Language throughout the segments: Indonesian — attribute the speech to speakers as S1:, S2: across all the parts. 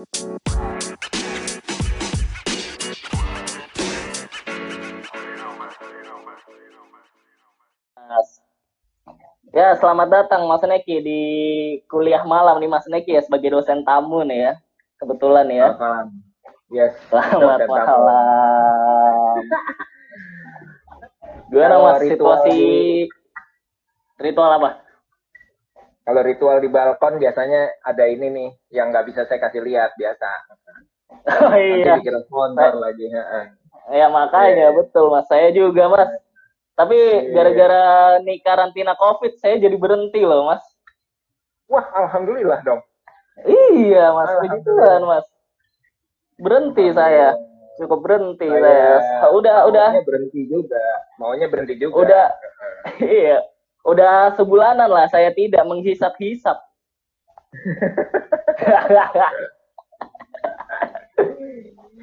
S1: Ya, selamat datang Mas Neki di kuliah malam nih Mas Neki ya sebagai dosen tamu nih ya. Kebetulan ya.
S2: Selamat malam. Yes.
S1: Selamat malam. Gimana Mas
S2: ritual
S1: situasi ritual apa?
S2: Kalau ritual di balkon biasanya ada ini nih yang nggak bisa saya kasih lihat biasa.
S1: Oh
S2: Nanti
S1: iya.
S2: dikira sponsor lagi.
S1: Ya makanya
S2: Iya.
S1: betul Mas. Saya juga Mas. Tapi
S2: Iya.
S1: gara-gara nih karantina Covid saya jadi berhenti loh Mas.
S2: Wah, alhamdulillah dong.
S1: Iya Mas, puji Tuhan Mas. Berhenti saya. Cukup berhenti saya. Udah udah
S2: maunya berhenti juga. Maunya berhenti juga.
S1: udah iya udah sebulanan lah saya tidak menghisap-hisap.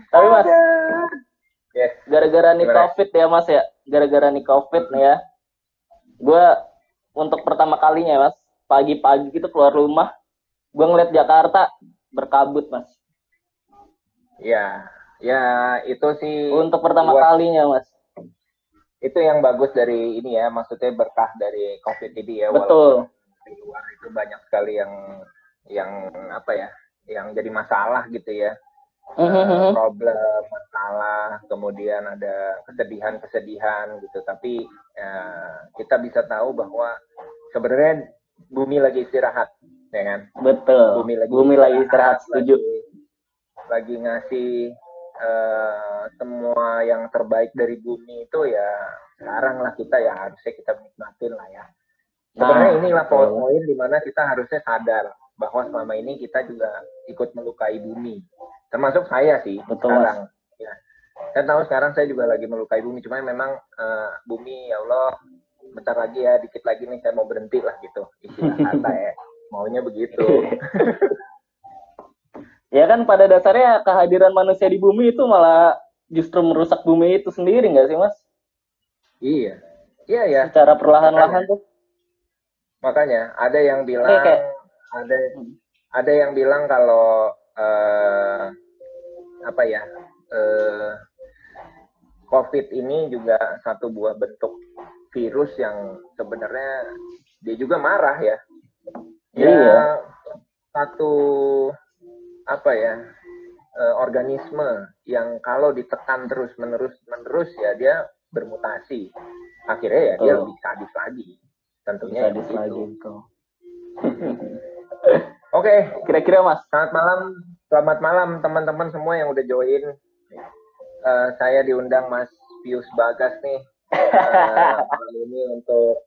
S1: Tapi mas gara-gara nih covid ya mas ya? Gara-gara nih covid nih ya. Gue untuk pertama kalinya mas pagi-pagi gitu keluar rumah gue ngeliat Jakarta berkabut mas.
S2: Ya, ya itu sih
S1: untuk pertama kalinya mas
S2: itu yang bagus dari ini ya, maksudnya berkah dari COVID ini ya.
S1: betul
S2: walaupun di luar itu banyak sekali yang yang apa ya, yang jadi masalah gitu ya. Eh, problem, masalah, kemudian ada kesedihan-kesedihan gitu. Tapi eh, kita bisa tahu bahwa sebenarnya bumi lagi istirahat, ya kan?
S1: betul
S2: Bumi lagi
S1: bumi lagi istirahat setuju
S2: lagi, lagi ngasih eh, semua yang terbaik dari bumi itu ya sekarang lah kita ya harusnya kita nikmatin lah ya. Sebenarnya
S1: Nah,
S2: inilah
S1: betul.
S2: poin di mana kita harusnya sadar bahwa selama ini kita juga ikut melukai bumi. Termasuk saya sih
S1: Betul,
S2: sekarang. Ya. Saya tahu sekarang saya juga lagi melukai bumi, cuma memang eh, bumi ya Allah bentar lagi ya, dikit lagi nih saya mau berhenti lah gitu. Istilah kata ya. Maunya begitu.
S1: Ya kan pada dasarnya kehadiran manusia di bumi itu malah justru merusak bumi itu sendiri nggak sih mas?
S2: Iya. Iya ya.
S1: Secara perlahan-lahan tuh.
S2: Makanya ada yang bilang
S1: kayak-
S2: ada ada yang bilang kalau eh, apa ya eh, COVID ini juga satu buah bentuk virus yang sebenarnya dia juga marah ya. Ya,
S1: Iya.
S2: satu apa ya eh, organisme yang kalau ditekan terus menerus menerus ya dia bermutasi. Akhirnya ya dia lebih sadis lagi. Tentunya
S1: Bisa
S2: ya begitu.
S1: lagi itu.
S2: Oke,
S1: Kira-kira mas,
S2: selamat malam, selamat malam teman-teman semua yang udah join. Eh, saya diundang Mas Pius Bagas nih eh, malam ini untuk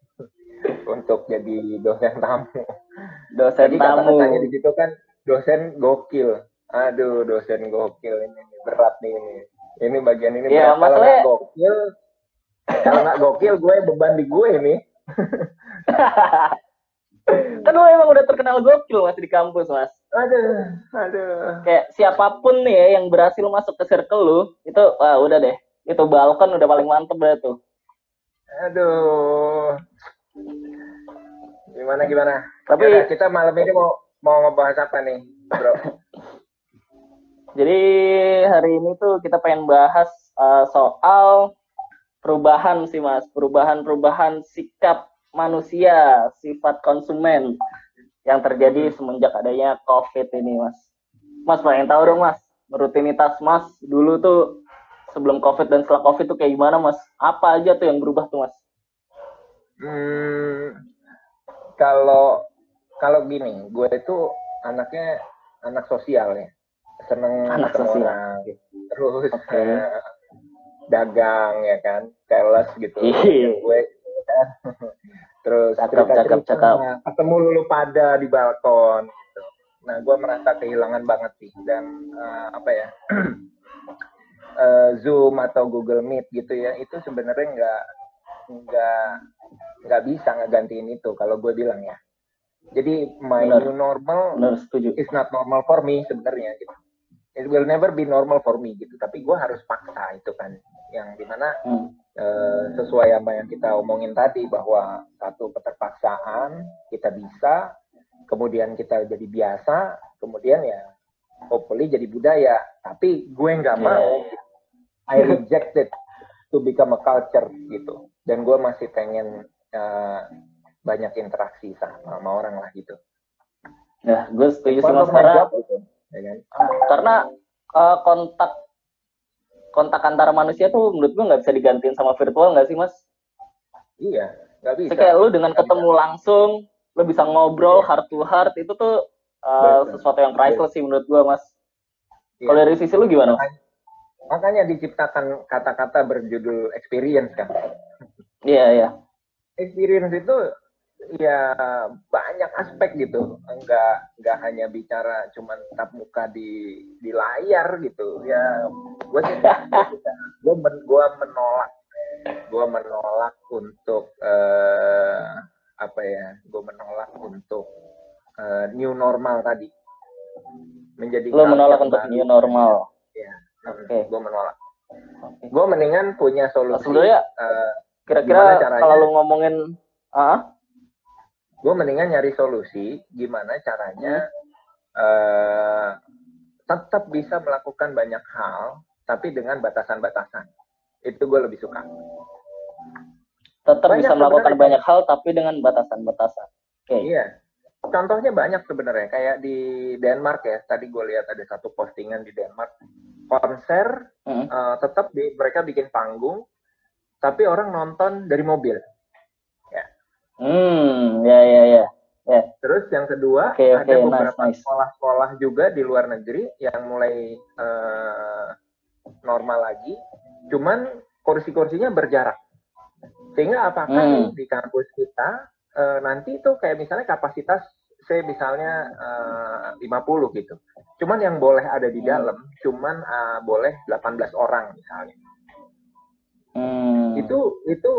S2: untuk jadi dosen tamu.
S1: dosen
S2: Tadi
S1: tamu.
S2: kata-katanya di situ kan dosen gokil. Aduh, dosen gokil ini berat nih ini. Ini bagian ini
S1: Ya,
S2: berat. Kalau nggak gokil, kalau nggak gokil gue beban di gue nih.
S1: kan lu emang udah terkenal gokil mas di kampus mas.
S2: Aduh, aduh.
S1: Kayak siapa pun nih ya yang berhasil masuk ke circle lu, itu wah udah deh. Itu balkon udah paling mantep dah tuh.
S2: Aduh. Gimana gimana?
S1: Tapi-
S2: Yaudah, kita malam ini mau mau ngebahas apa nih, Bro?
S1: Jadi hari ini tuh kita pengen bahas uh, soal perubahan sih mas, perubahan-perubahan sikap manusia, sifat konsumen yang terjadi semenjak adanya COVID ini mas. Mas pengen tahu dong mas, rutinitas mas dulu tuh sebelum COVID dan setelah COVID tuh kayak gimana mas? Apa aja tuh yang berubah tuh mas?
S2: Hmm, kalau kalau gini, gue itu anaknya anak sosial ya, seneng
S1: Anak
S2: ketemu
S1: sosial.
S2: orang, terus
S1: Oke.
S2: eh, dagang ya kan, sales gitu. Gue kan. terus
S1: Cakep, cakep, cakep.
S2: ketemu lulu pada di balkon. Gitu. Nah, gue merasa kehilangan banget sih dan eh, apa ya? eh, Zoom atau Google Meet gitu ya, itu sebenarnya nggak nggak nggak bisa ngegantiin itu kalau gue bilang ya. Jadi my
S1: Benar.
S2: new normal
S1: Benar setuju.
S2: is not normal for me sebenarnya gitu. It will never be normal for me gitu. Tapi gue harus paksa itu kan. Yang di mana
S1: Hmm.
S2: eh, sesuai apa yang kita omongin tadi bahwa satu keterpaksaan kita bisa, kemudian kita jadi biasa, kemudian ya hopefully jadi budaya tapi gue nggak yeah. mau I rejected to become a culture gitu dan gue masih pengen uh, banyak interaksi sama, sama orang lah gitu
S1: ya gue setuju sama karena gitu, ya kan? karena uh, kontak kontak antara manusia tuh menurut gue nggak bisa digantiin sama virtual nggak sih mas
S2: iya nggak bisa
S1: kayak lu dengan gak ketemu bisa. langsung lu bisa ngobrol yeah. heart to heart itu tuh uh, sesuatu yang priceless sih menurut gue mas yeah. kalau dari sisi lu gimana mas?
S2: makanya diciptakan kata-kata berjudul experience kan
S1: iya yeah, iya yeah.
S2: experience itu ya banyak aspek gitu. Enggak enggak hanya bicara cuman tatap muka di di layar gitu. Ya gue sih gue men, gue menolak. Gue menolak untuk uh, apa ya gue menolak untuk uh, new normal tadi.
S1: Menjadi lo menolak untuk new normal?
S2: Ya oke. okay. gue menolak. Okay. gue mendingan punya solusi
S1: sebenarnya uh, kira-kira kalau lo ngomongin ah
S2: gue mendingan nyari solusi gimana caranya uh, tetap bisa melakukan banyak hal tapi dengan batasan-batasan itu gue lebih suka
S1: tetap banyak bisa melakukan banyak hal tapi dengan batasan-batasan. Oke. Okay.
S2: Iya. Contohnya banyak sebenarnya kayak di Denmark ya. Tadi gue lihat ada satu postingan di Denmark konser hmm. uh, tetap di, mereka bikin panggung tapi orang nonton dari mobil.
S1: Hmm, ya ya ya.
S2: Ya. Terus yang kedua okay, okay, ada beberapa nice, sekolah-sekolah juga di luar negeri yang mulai uh, normal lagi, cuman kursi-kursinya berjarak. Sehingga apakah hmm. di kampus kita uh, nanti itu kayak misalnya kapasitas saya misalnya eh, uh, 50 gitu. Cuman yang boleh ada di hmm. dalam cuman uh, boleh 18 orang misalnya. Hmm. Itu itu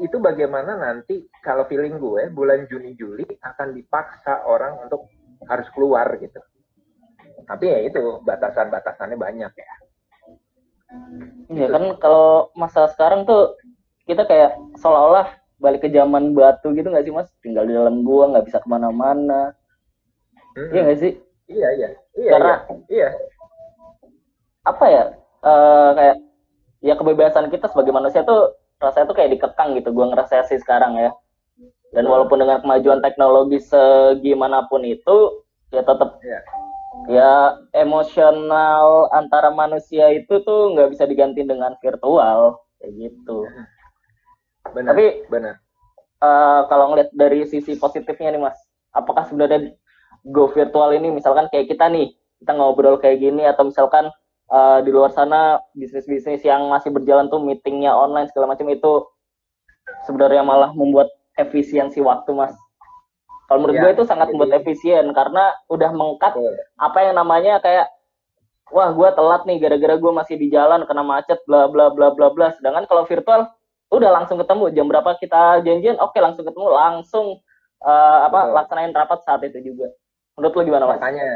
S2: itu bagaimana nanti kalau feeling gue bulan Juni Juli akan dipaksa orang untuk harus keluar gitu. Tapi ya itu batasan-batasannya banyak ya.
S1: Iya kan kalau masa sekarang tuh kita kayak seolah-olah balik ke zaman batu gitu nggak sih mas tinggal di dalam gua nggak bisa ke mana-mana hmm. iya nggak sih
S2: iya iya iya karena iya, iya.
S1: apa ya uh, kayak ya kebebasan kita sebagai manusia tuh rasanya tuh kayak dikekang gitu. Gua ngerasa sih sekarang ya. Dan walaupun dengan kemajuan teknologi segimanapun itu ya tetap yeah. ya emosional antara manusia itu tuh nggak bisa diganti dengan virtual kayak gitu. Benar, tapi benar. uh, kalau ngeliat dari sisi positifnya nih mas apakah sebenarnya go virtual ini misalkan kayak kita nih kita ngobrol kayak gini atau misalkan uh, di luar sana bisnis-bisnis yang masih berjalan tuh meetingnya online segala macam itu sebenarnya malah membuat efisiensi waktu mas. Kalau menurut ya, gue itu sangat jadi, membuat efisien karena udah mengkat apa yang namanya kayak wah gue telat nih gara-gara gue masih di jalan kena macet bla bla bla bla bla. Sedangkan kalau virtual udah langsung ketemu. Jam berapa kita janjian oke langsung ketemu langsung uh, apa Betul. laksanain rapat saat itu juga. Menurut lu gimana
S2: mas? makanya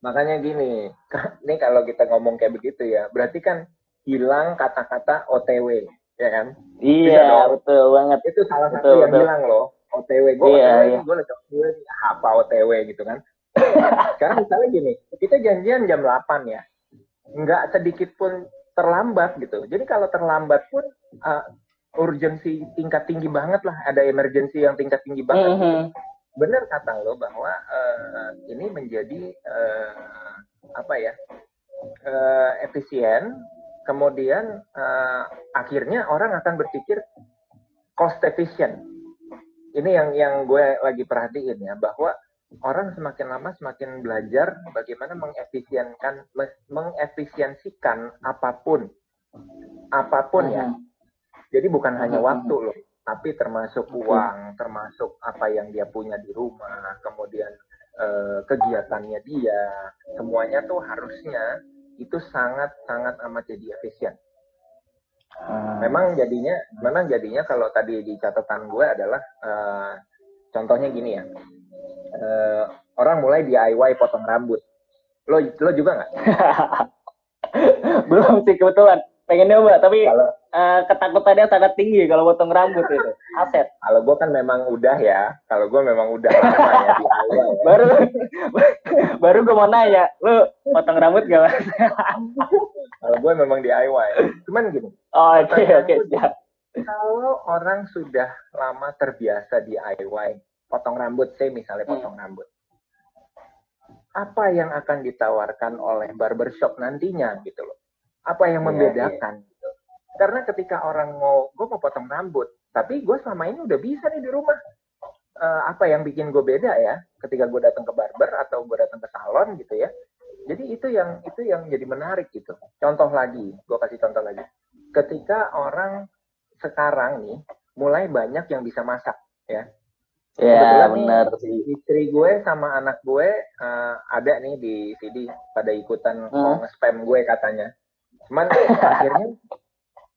S2: makanya gini ini kalau kita ngomong kayak begitu ya berarti kan hilang kata-kata OTW ya kan
S1: iya betul banget
S2: itu salah betul, satu yang betul. hilang loh OTW gue iya, OTW iya. gue lagi apa OTW gitu kan sekarang misalnya gini kita janjian jam 8 ya nggak sedikit pun terlambat gitu jadi kalau terlambat pun uh, urgensi tingkat tinggi banget lah, ada emergency yang tingkat tinggi banget. Mm -hmm. Benar kata lo bahwa uh, ini menjadi uh, apa ya uh, efisien, kemudian uh, akhirnya orang akan berpikir cost efficient. Ini yang yang gue lagi perhatiin ya bahwa orang semakin lama semakin belajar bagaimana mengefisienkan mengefisiensikan apa pun apa pun ya mm-hmm. Jadi bukan hanya waktu loh, tapi termasuk uang, termasuk apa yang dia punya di rumah, kemudian eh, kegiatannya dia, semuanya tuh harusnya itu sangat-sangat amat jadi efisien. Ah. Memang jadinya, memang jadinya kalau tadi di catatan gue adalah uh, contohnya gini ya, uh, orang mulai DIY potong rambut. Lo lo juga nggak?
S1: Belum sih kebetulan pengen nyoba tapi kalau uh, ketakutannya sangat tinggi kalau potong rambut itu. Aset.
S2: Kalau gue kan memang udah ya. Kalau gue memang udah lama ya di awal. Ya.
S1: Baru baru gue mau nanya, lu potong rambut gak mas?
S2: kalau gue memang DIY. Cuman gini.
S1: Oh oke okay, oke okay,
S2: Kalau orang sudah lama terbiasa DIY, potong rambut, saya misalnya hmm. potong hmm. rambut apa yang akan ditawarkan oleh barbershop nantinya gitu loh. Apa yang iya, membedakan yeah, gitu. Karena ketika orang mau, gue mau potong rambut, tapi gue selama ini udah bisa nih di rumah. Uh, apa yang bikin gue beda ya ketika gue datang ke barber atau gue datang ke salon gitu ya. Jadi itu yang itu yang jadi menarik gitu. Contoh lagi, gue kasih contoh lagi. Ketika orang sekarang nih mulai banyak yang bisa masak ya
S1: Ya benar sih.
S2: Istri gue sama anak gue uh, ada nih di sini pada ikutan hmm. nge-spam gue katanya. Cuman akhirnya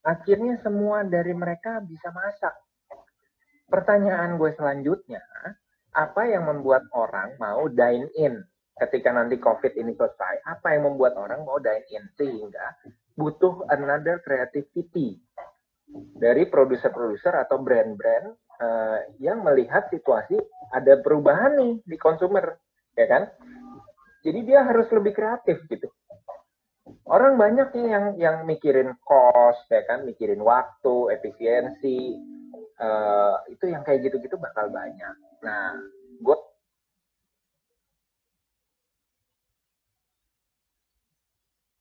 S2: akhirnya semua dari mereka bisa masak. Pertanyaan gue selanjutnya, apa yang membuat orang mau dine in ketika nanti COVID ini selesai? Apa yang membuat orang mau dine in sehingga butuh another creativity dari produser-produser atau brand-brand uh, yang melihat situasi ada perubahan nih di konsumer, ya kan? Jadi dia harus lebih kreatif gitu. Orang banyak nih yang yang mikirin cost, ya kan, mikirin waktu, efisiensi, uh, itu yang kayak gitu-gitu bakal banyak. Nah, gue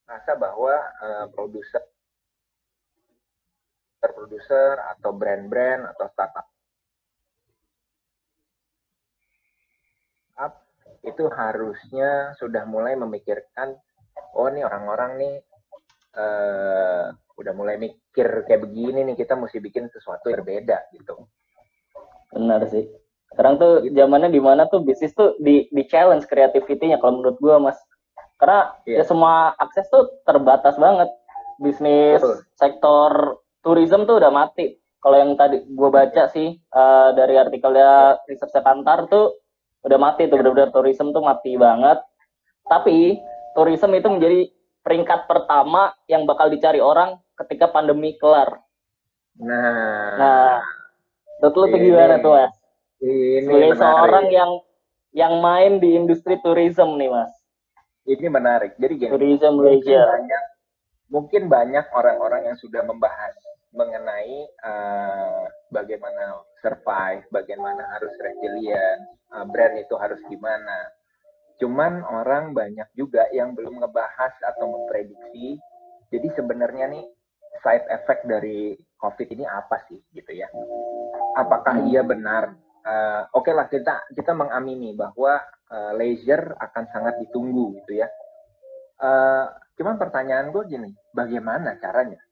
S2: rasa bahwa uh, produser produser atau brand-brand atau startup itu harusnya sudah mulai memikirkan oh nih orang-orang nih uh, udah mulai mikir kayak begini nih kita mesti bikin sesuatu yang berbeda gitu
S1: benar sih sekarang tuh gitu. zamannya di mana tuh bisnis tuh di di challenge kreativitinya kalau menurut gua mas karena yeah. ya semua akses tuh terbatas banget bisnis Betul. sektor tourism tuh udah mati kalau yang tadi gua baca sih uh, dari artikelnya Research Kantar tuh udah mati tuh benar-benar tourism tuh mati banget tapi tourism itu menjadi peringkat pertama yang bakal dicari orang ketika pandemi kelar.
S2: Nah.
S1: Nah itu tuh gimana tuh mas? ini sebagai menarik. seorang yang yang main di industri tourism nih mas.
S2: Ini menarik. Jadi gini
S1: tourism leisure.
S2: banyak mungkin banyak orang-orang yang sudah membahas mengenai uh, bagaimana survive, bagaimana harus resilient, uh, brand itu harus gimana. Cuman orang banyak juga yang belum ngebahas atau memprediksi. Jadi sebenarnya nih side effect dari COVID ini apa sih gitu ya? Apakah hmm. iya benar? Uh, Oke okay lah kita kita mengamini bahwa uh, leisure akan sangat ditunggu gitu ya. Uh, cuman pertanyaan gue gini, bagaimana caranya?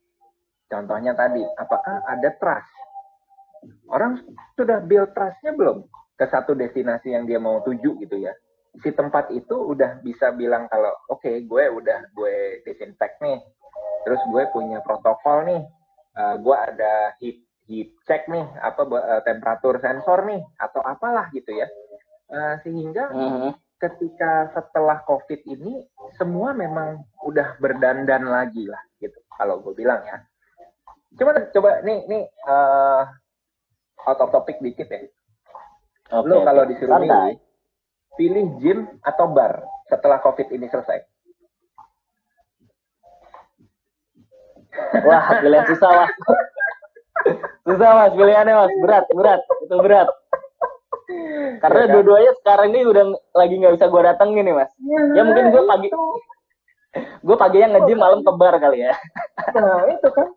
S2: Contohnya tadi, apakah ada trust? Orang sudah build trust-nya belum ke satu destinasi yang dia mau tuju gitu ya? Si tempat itu udah bisa bilang kalau oke okay, gue udah gue disinfect nih, terus gue punya protokol nih, uh, gue ada heat heat check nih, apa uh, temperatur sensor nih, atau apalah gitu ya, uh, sehingga uh mm-hmm. -huh. ketika setelah COVID ini semua memang udah berdandan lagi lah gitu, kalau gue bilang ya Coba coba nih nih uh, out of topic dikit ya. Okay, Lo kalau disuruh milih, pilih gym atau bar setelah COVID ini selesai?
S1: Wah, pilihan susah mas. susah mas, pilihannya mas. Berat, berat. Itu berat. Karena ya kan? dua-duanya sekarang ini udah lagi nggak bisa gue datengin nih mas. Ya, ya mungkin gue pagi, gue paginya nge-gym malam ke bar kali ya.
S2: Nah itu kan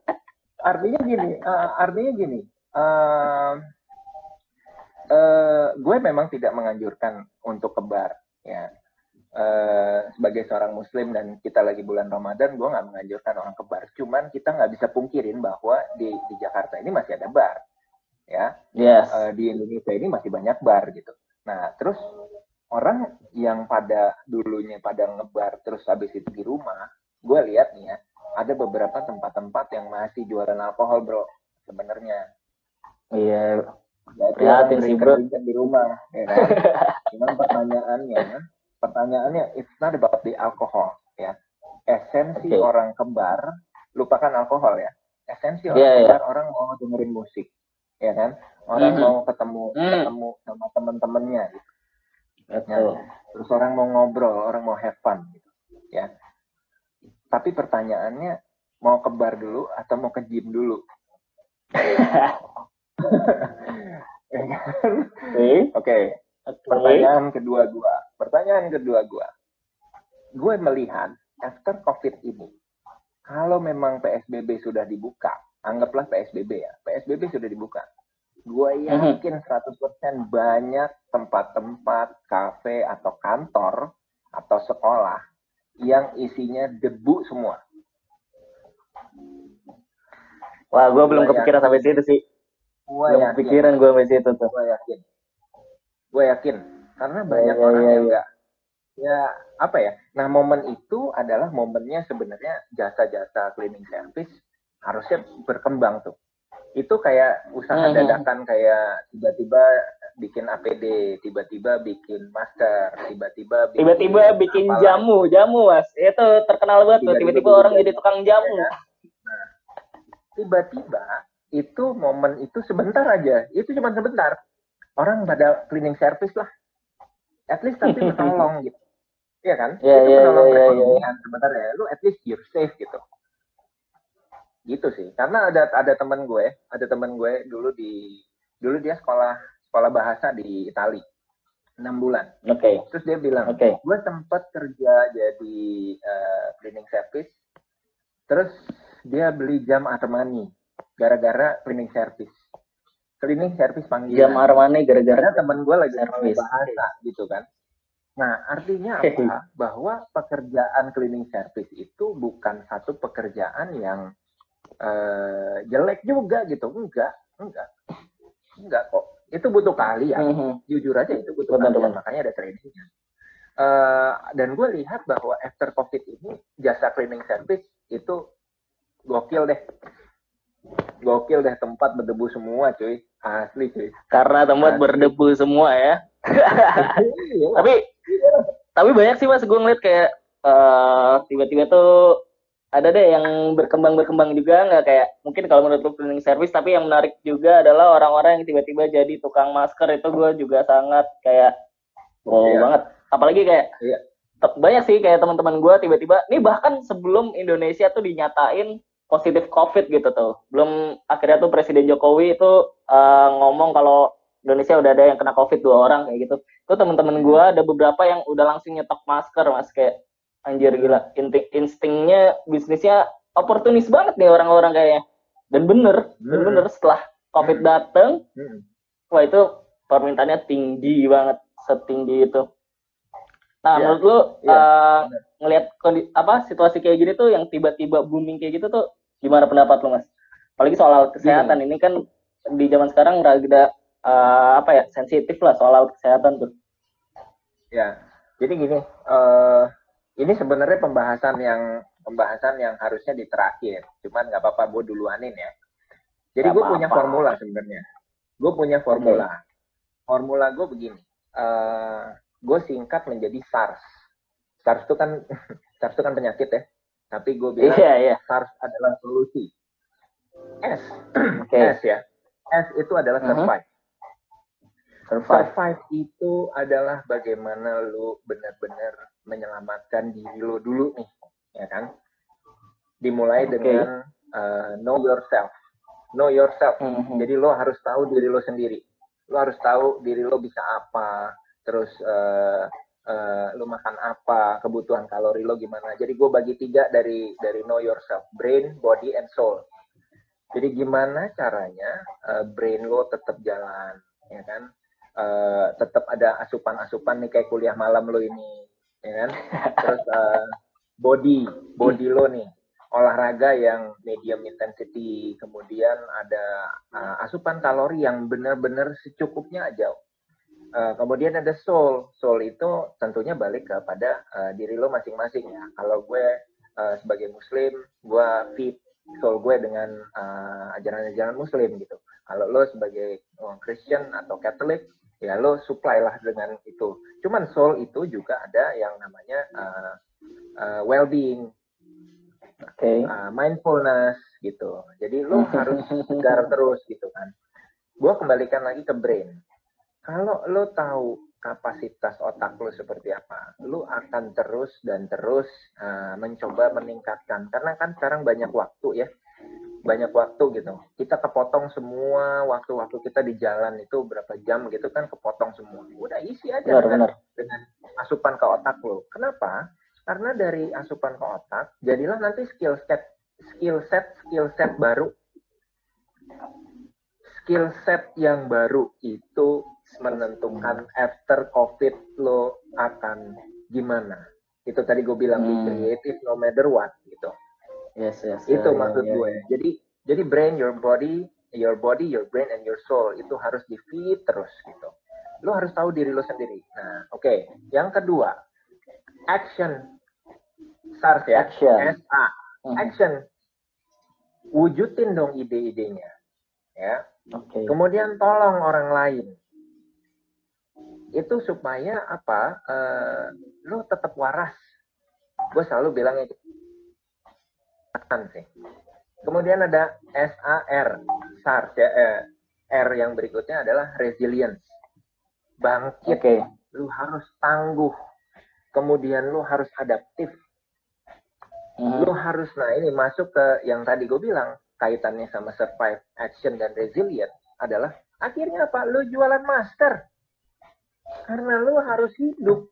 S2: artinya gini, uh, artinya gini. Uh, uh, gue memang tidak menganjurkan untuk kebar, ya. Uh, sebagai seorang muslim dan kita lagi bulan Ramadan, gue nggak menganjurkan orang kebar. Cuman kita nggak bisa pungkirin bahwa di, di Jakarta ini masih ada bar, ya.
S1: Yes.
S2: Uh, di Indonesia ini masih banyak bar gitu. Nah, terus orang yang pada dulunya pada ngebar terus habis itu di rumah, gue lihat nih ya, ada beberapa tempat-tempat yang masih jualan alkohol bro sebenarnya
S1: iya prihatin sih bro
S2: di rumah ya kan? cuman pertanyaannya pertanyaannya it's not about the alcohol ya esensi okay. orang kembar lupakan alkohol ya esensi orang yeah, yeah. orang mau dengerin musik ya kan orang mm -hmm. mau ketemu mm. ketemu sama teman-temannya gitu ya. terus orang mau ngobrol orang mau have fun gitu ya tapi pertanyaannya mau ke bar dulu atau mau ke gym dulu ya kan? oke okay. pertanyaan kedua gua pertanyaan kedua gua gue melihat after covid ini kalau memang PSBB sudah dibuka anggaplah PSBB ya PSBB sudah dibuka gue mhm. yakin 100% banyak tempat-tempat kafe atau kantor atau sekolah yang isinya debu semua.
S1: Wah, gue belum kepikiran sampai situ sih. Gua belum yakin. kepikiran gue sampai situ tuh.
S2: Gue yakin. Gue yakin. Karena banyak ya, orang ya, yang enggak ya apa ya nah momen itu adalah momennya sebenarnya jasa-jasa cleaning service harusnya berkembang tuh itu kayak usaha hmm. dadakan kayak tiba-tiba bikin APD, tiba-tiba bikin masker, tiba-tiba
S1: bikin tiba-tiba bikin jamu, jamu mas, itu terkenal banget tuh, tiba-tiba orang jadi tukang jamu. Ya. Nah,
S2: tiba-tiba itu momen itu sebentar aja, itu cuma sebentar. Orang pada cleaning service lah, at least tapi menolong gitu, iya kan?
S1: Yeah, itu yeah, menolong yeah, yeah,
S2: yeah. sebenarnya, lu at least you're safe gitu gitu sih karena ada ada teman gue ada teman gue dulu di dulu dia sekolah sekolah bahasa di Itali enam bulan
S1: oke okay.
S2: terus dia bilang okay. gue sempat kerja jadi uh, cleaning service terus dia beli jam Armani gara-gara cleaning service. Cleaning service panggil
S1: jam Armani gara-gara
S2: teman gue lagi service. bahasa gitu kan. Nah, artinya apa? Bahwa pekerjaan cleaning service itu bukan satu pekerjaan yang uh, jelek juga gitu. Enggak enggak. Enggak kok. Itu butuh mm -hmm. jujur aja itu butuh betul, kalian makanya ada trainingnya uh, dan gue lihat bahwa after covid ini jasa cleaning service itu gokil deh gokil deh tempat berdebu semua cuy asli cuy
S1: karena tempat asli. berdebu semua ya iya. tapi tapi banyak sih mas gue ngeliat kayak uh, tiba-tiba tuh ada deh yang berkembang berkembang juga nggak kayak mungkin kalau menurut lu cleaning service tapi yang menarik juga adalah orang-orang yang tiba-tiba jadi tukang masker itu gue juga sangat kayak wow iya. banget apalagi kayak iya. banyak sih kayak teman-teman gue tiba-tiba ini bahkan sebelum Indonesia tuh dinyatain positif COVID gitu tuh belum akhirnya tuh Presiden Jokowi itu uh, ngomong kalau Indonesia udah ada yang kena COVID dua orang kayak gitu tuh teman-teman gue ada beberapa yang udah langsung nyetok masker mas kayak anjir gila instingnya bisnisnya oportunis banget nih orang-orang kayaknya dan bener hmm. dan bener setelah covid dateng hmm. wah itu permintaannya tinggi banget setinggi itu nah yeah. menurut lu yeah. uh, ngelihat apa situasi kayak gini tuh yang tiba-tiba booming kayak gitu tuh gimana pendapat lu mas apalagi soal kesehatan hmm. ini kan di zaman sekarang rada uh, apa ya sensitif lah soal kesehatan tuh
S2: ya jadi gini uh, ini sebenarnya pembahasan yang pembahasan yang harusnya di terakhir. Cuman nggak apa-apa, gue duluanin ya. Jadi gue punya formula sebenarnya. Gue punya formula. Okay. Formula gue begini. Uh, eh, gue singkat menjadi SARS. SARS itu kan SARS itu kan penyakit ya. Tapi gue bilang yeah, yeah. SARS adalah solusi. S, okay. S ya. S itu adalah uh-huh. survive. Survive. survive itu adalah bagaimana lu benar-benar menyelamatkan diri lo dulu nih, ya kan? Dimulai okay. dengan uh, know yourself, know yourself. -hmm. Jadi lo harus tahu diri lo sendiri. Lo harus tahu diri lo bisa apa, terus uh, uh, lo makan apa, kebutuhan kalori lo gimana. Jadi gue bagi tiga dari dari know yourself, brain, body, and soul. Jadi gimana caranya uh, brain lo tetap jalan, ya kan? Uh, tetap ada asupan-asupan nih kayak kuliah malam lo ini ya kan terus uh, body body lo nih olahraga yang medium intensity kemudian ada uh, asupan kalori yang benar-benar secukupnya aja uh, kemudian ada soul soul itu tentunya balik kepada uh, diri lo masing-masing ya kalau gue uh, sebagai muslim gue fit soul gue dengan ajaran-ajaran uh, muslim gitu kalau lo sebagai Christian atau Catholic ya lo supply lah dengan itu. Cuman soul itu juga ada yang namanya uh, uh, well-being. okay. uh, mindfulness gitu. Jadi lo harus segar terus gitu kan. Gue kembalikan lagi ke brain. Kalau lo tahu kapasitas otak lo seperti apa, lo akan terus dan terus uh, mencoba meningkatkan. Karena kan sekarang banyak waktu ya, banyak waktu gitu. Kita kepotong semua waktu-waktu kita di jalan itu berapa jam gitu kan kepotong semua. Udah isi aja benar, dengan, benar. dengan asupan ke otak lo. Kenapa? Karena dari asupan ke otak, jadilah nanti skill set, skill set, skill set baru. Skill set yang baru itu menentukan after COVID lo akan gimana. Itu tadi gue bilang hmm. creative no matter what gitu. Yes, yes. Itu yeah, maksud yeah, gue. Yeah. Jadi jadi brain, your body, your body, your brain and your soul itu harus di feed terus gitu. Lo harus tahu diri lo sendiri. Nah, oke. Okay. Yang kedua, action SARS ya action. SA hmm. action wujudin dong ide-idenya ya okay. kemudian tolong orang lain itu supaya apa? Uh, lo tetap waras. Gue selalu bilang itu. Sih. Kemudian ada SAR SARS ya eh, R yang berikutnya adalah resilience. Bangkit. Okay. lu harus tangguh. Kemudian lu harus adaptif. Hmm. lu harus nah ini masuk ke yang tadi gue bilang kaitannya sama survive, action dan resilient adalah akhirnya apa? Lu jualan master karena lu harus hidup.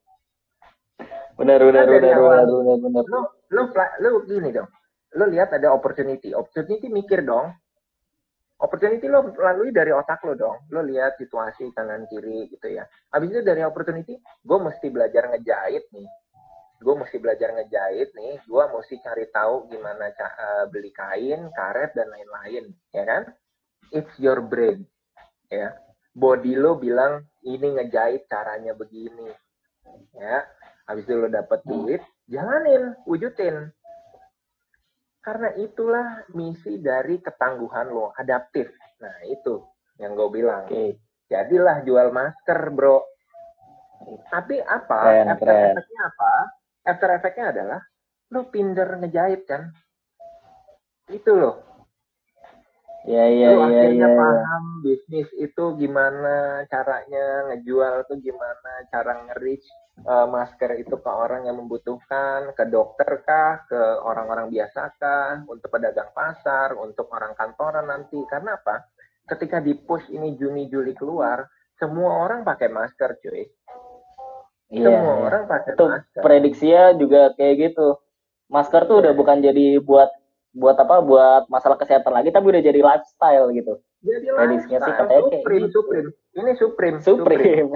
S1: Benar benar benar, benar benar benar
S2: Lu lu lu gini dong. Lu lihat ada opportunity, opportunity mikir dong. Opportunity lo lalui dari otak lo dong. Lo lihat situasi kanan kiri gitu ya. Habis itu dari opportunity, gue mesti belajar ngejahit nih gue mesti belajar ngejahit nih, gue mesti cari tahu gimana uh, beli kain, karet dan lain-lain, ya kan? It's your brain, ya. Body lo bilang ini ngejahit caranya begini, ya. Habis itu lo dapet duit, jalanin, wujudin. Karena itulah misi dari ketangguhan lo, adaptif. Nah itu yang gue bilang. Okay. Jadilah jual masker, bro. Tapi apa? Efek-efeknya apa? after effect-nya adalah lo pinter ngejahit kan itu loh
S1: ya ya
S2: lo
S1: ya
S2: akhirnya
S1: ya,
S2: paham ya. bisnis itu gimana caranya ngejual tuh gimana cara nge-reach uh, masker itu ke orang yang membutuhkan ke dokter kah ke orang-orang biasa kah untuk pedagang pasar untuk orang kantoran nanti karena apa ketika di push ini Juni Juli keluar semua orang pakai masker cuy
S1: Iya, Semua iya. orang pakai itu masker. Prediksinya juga kayak gitu. Masker tuh udah bukan jadi buat buat apa? Buat masalah kesehatan lagi, tapi udah jadi lifestyle gitu.
S2: Jadi Prediksinya sih katanya kayak Supreme, gitu. Supreme. Ini Supreme.
S1: Supreme. Supreme.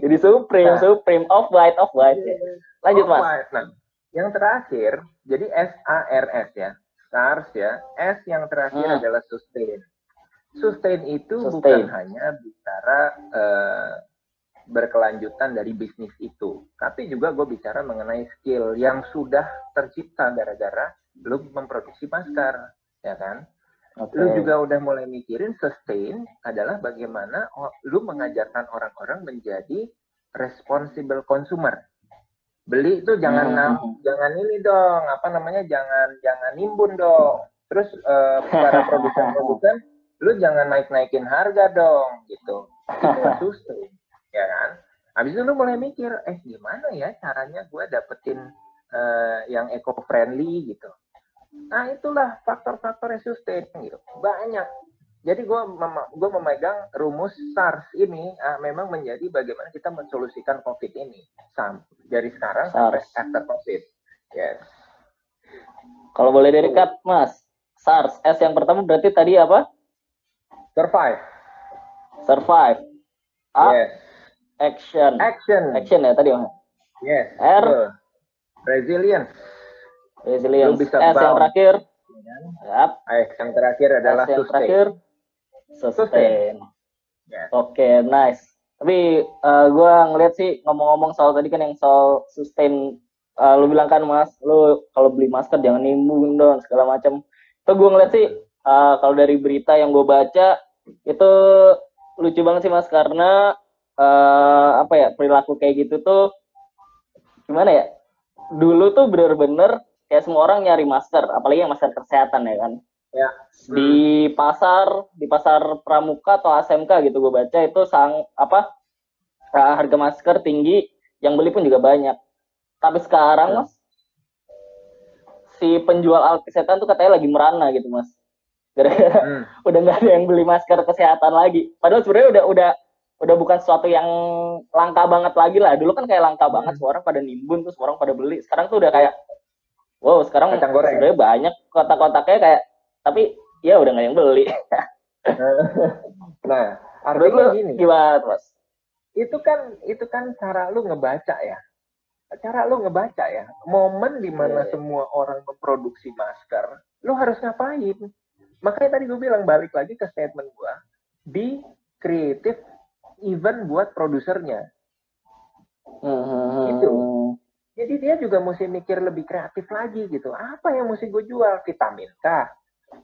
S1: jadi Supreme, nah. Supreme, off white, off white. Ya. Lanjut off mas.
S2: Nah, yang terakhir, jadi SARS ya, SARS ya. S yang terakhir hmm. adalah sustain. Sustain itu sustain. bukan hanya bicara uh, berkelanjutan dari bisnis itu. Tapi juga gue bicara mengenai skill yang sudah tercipta gara-gara lu memproduksi masker, ya kan? Okay. Lu juga udah mulai mikirin sustain adalah bagaimana lu mengajarkan orang-orang menjadi responsible consumer. Beli itu jangan hmm. jangan ini dong, apa namanya? Jangan jangan nimbun dong. Terus uh, para produsen-produsen lu jangan naik-naikin harga dong gitu. Itu sustain ya kan? Habis itu lu mulai mikir eh gimana ya caranya gue dapetin uh, yang eco friendly gitu? Nah itulah faktor-faktor yang sustain gitu. Banyak. Jadi gue mem gue memegang rumus SARS ini uh, memang menjadi bagaimana kita mensolusikan COVID ini. Sam dari sekarang SARS. sampai after COVID. Yes.
S1: Kalau boleh dekat mas SARS S yang pertama berarti tadi apa?
S2: Survive.
S1: Survive.
S2: A. Yes
S1: Action.
S2: Action.
S1: Action ya tadi, Bang.
S2: Yes.
S1: R.
S2: Betul. Resilience.
S1: Resilience. Bisa S yang terakhir.
S2: Yep. S yang terakhir adalah S yang sustain. terakhir.
S1: Sustain. sustain. Yes. Oke, okay, nice. Tapi uh, eh, gue ngeliat sih ngomong-ngomong soal tadi kan yang soal sustain, uh, lu bilang kan mas, lu kalau beli masker jangan nimbun dong segala macam. Itu gue ngeliat sih uh, kalau dari berita yang gue baca itu lucu banget sih mas karena uh, apa ya perilaku kayak gitu tuh gimana ya dulu tuh bener-bener kayak semua orang nyari masker, apalagi yang masker kesehatan ya kan.
S2: Ya.
S1: Di pasar, di pasar Pramuka atau ASMK gitu gue baca itu sang apa harga masker tinggi, yang beli pun juga banyak. Tapi sekarang ya. mas, si penjual alat kesehatan tuh katanya lagi merana gitu mas. Gara-gara hmm. udah nggak ada yang beli masker kesehatan lagi. Padahal sebenarnya udah udah udah bukan sesuatu yang langka banget lagi lah. Dulu kan kayak langka hmm. banget, semua orang pada nimbun tuh, semua orang pada beli. Sekarang tuh udah kayak, wow sekarang sebenarnya banyak kotak-kotaknya kayak, tapi ya udah nggak yang beli.
S2: nah, artinya gini.
S1: Gimana mas?
S2: Itu kan itu kan cara lu ngebaca ya. Cara lu ngebaca ya. Momen di mana yeah. semua orang memproduksi masker, lu harus ngapain? Makanya tadi gue bilang balik lagi ke statement gue. Be kreatif even buat produsernya.
S1: Hmm.
S2: Itu. Jadi dia juga mesti mikir lebih kreatif lagi gitu. Apa yang mesti gue jual? Vitamin kah?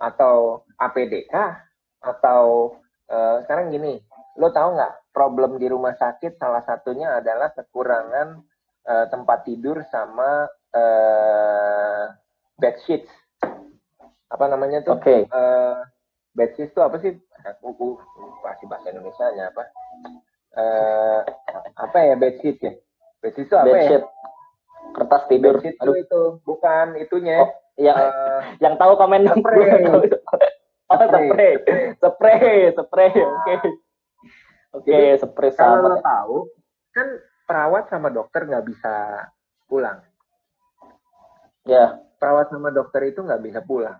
S2: Atau APD kah? Atau uh, sekarang gini, lo tahu nggak problem di rumah sakit salah satunya adalah kekurangan uh, tempat tidur sama uh, bed sheets. Apa namanya tuh?
S1: Oke. Okay.
S2: Uh, sheets itu apa sih? Aku pasti bahasa Indonesia nya apa? uh, apa ya bedsheet ya? Bedsheet itu apa ya? bedsheet. ya
S1: kertas tidur.
S2: Bedsheet itu, itu bukan itunya. Oh,
S1: yang uh, yang tahu komen spray. Oh, spray. spray. Spray oke. Oke spray
S2: kalau lo tahu kan perawat sama dokter nggak bisa pulang.
S1: Ya.
S2: Perawat sama dokter itu nggak bisa pulang.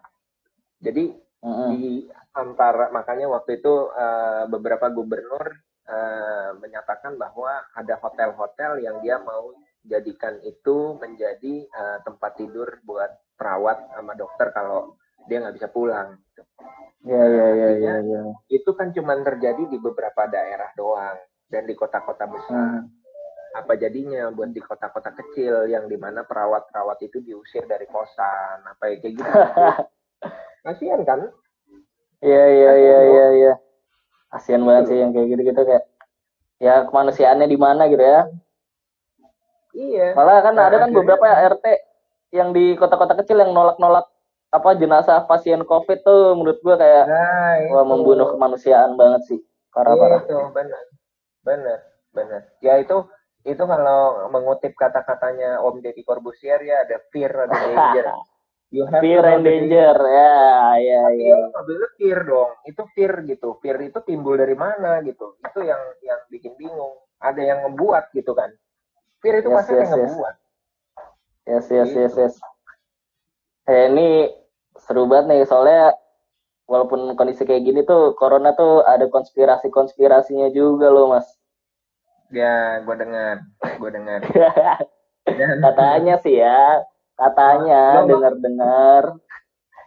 S2: Jadi -hmm. di antara makanya waktu itu uh, beberapa gubernur uh, menyatakan bahwa ada hotel-hotel yang dia mau jadikan itu menjadi uh, tempat tidur buat perawat sama dokter kalau dia nggak bisa pulang.
S1: Ya, ya, ya, ya, ya.
S2: Itu kan cuma terjadi di beberapa daerah doang dan di kota-kota besar. Hmm. Apa jadinya buat di kota-kota kecil yang di mana perawat-perawat itu diusir dari kosan, apa ya kayak gitu? Kasihan kan?
S1: Iya, iya, iya, iya, iya. Kasian banget sih yang kayak gitu-gitu kayak ya kemanusiaannya di mana gitu ya.
S2: Iya.
S1: Malah kan nah, ada kan beberapa ya RT yang di kota-kota kecil yang nolak-nolak apa jenazah pasien covid tuh menurut gua kayak nah, wah membunuh kemanusiaan banget sih. Parah parah.
S2: itu. Benar. Benar. Benar. Ya itu itu kalau mengutip kata-katanya Om Deddy Corbusier ya ada fear ada danger
S1: You have fear and danger, ya, ya, ya.
S2: Nggak fear dong, itu fear gitu. Fear itu timbul dari mana gitu. Itu yang yang bikin bingung. Ada yang membuat gitu kan. Fear itu yes, pasti yes, yang yes. ngebuat.
S1: Yes, yes, gitu. yes, yes. Eh, ini seru banget nih soalnya walaupun kondisi kayak gini tuh corona tuh ada konspirasi-konspirasinya juga loh mas.
S2: Ya, gue dengar, gue dengar.
S1: Katanya sih ya, katanya dengar-dengar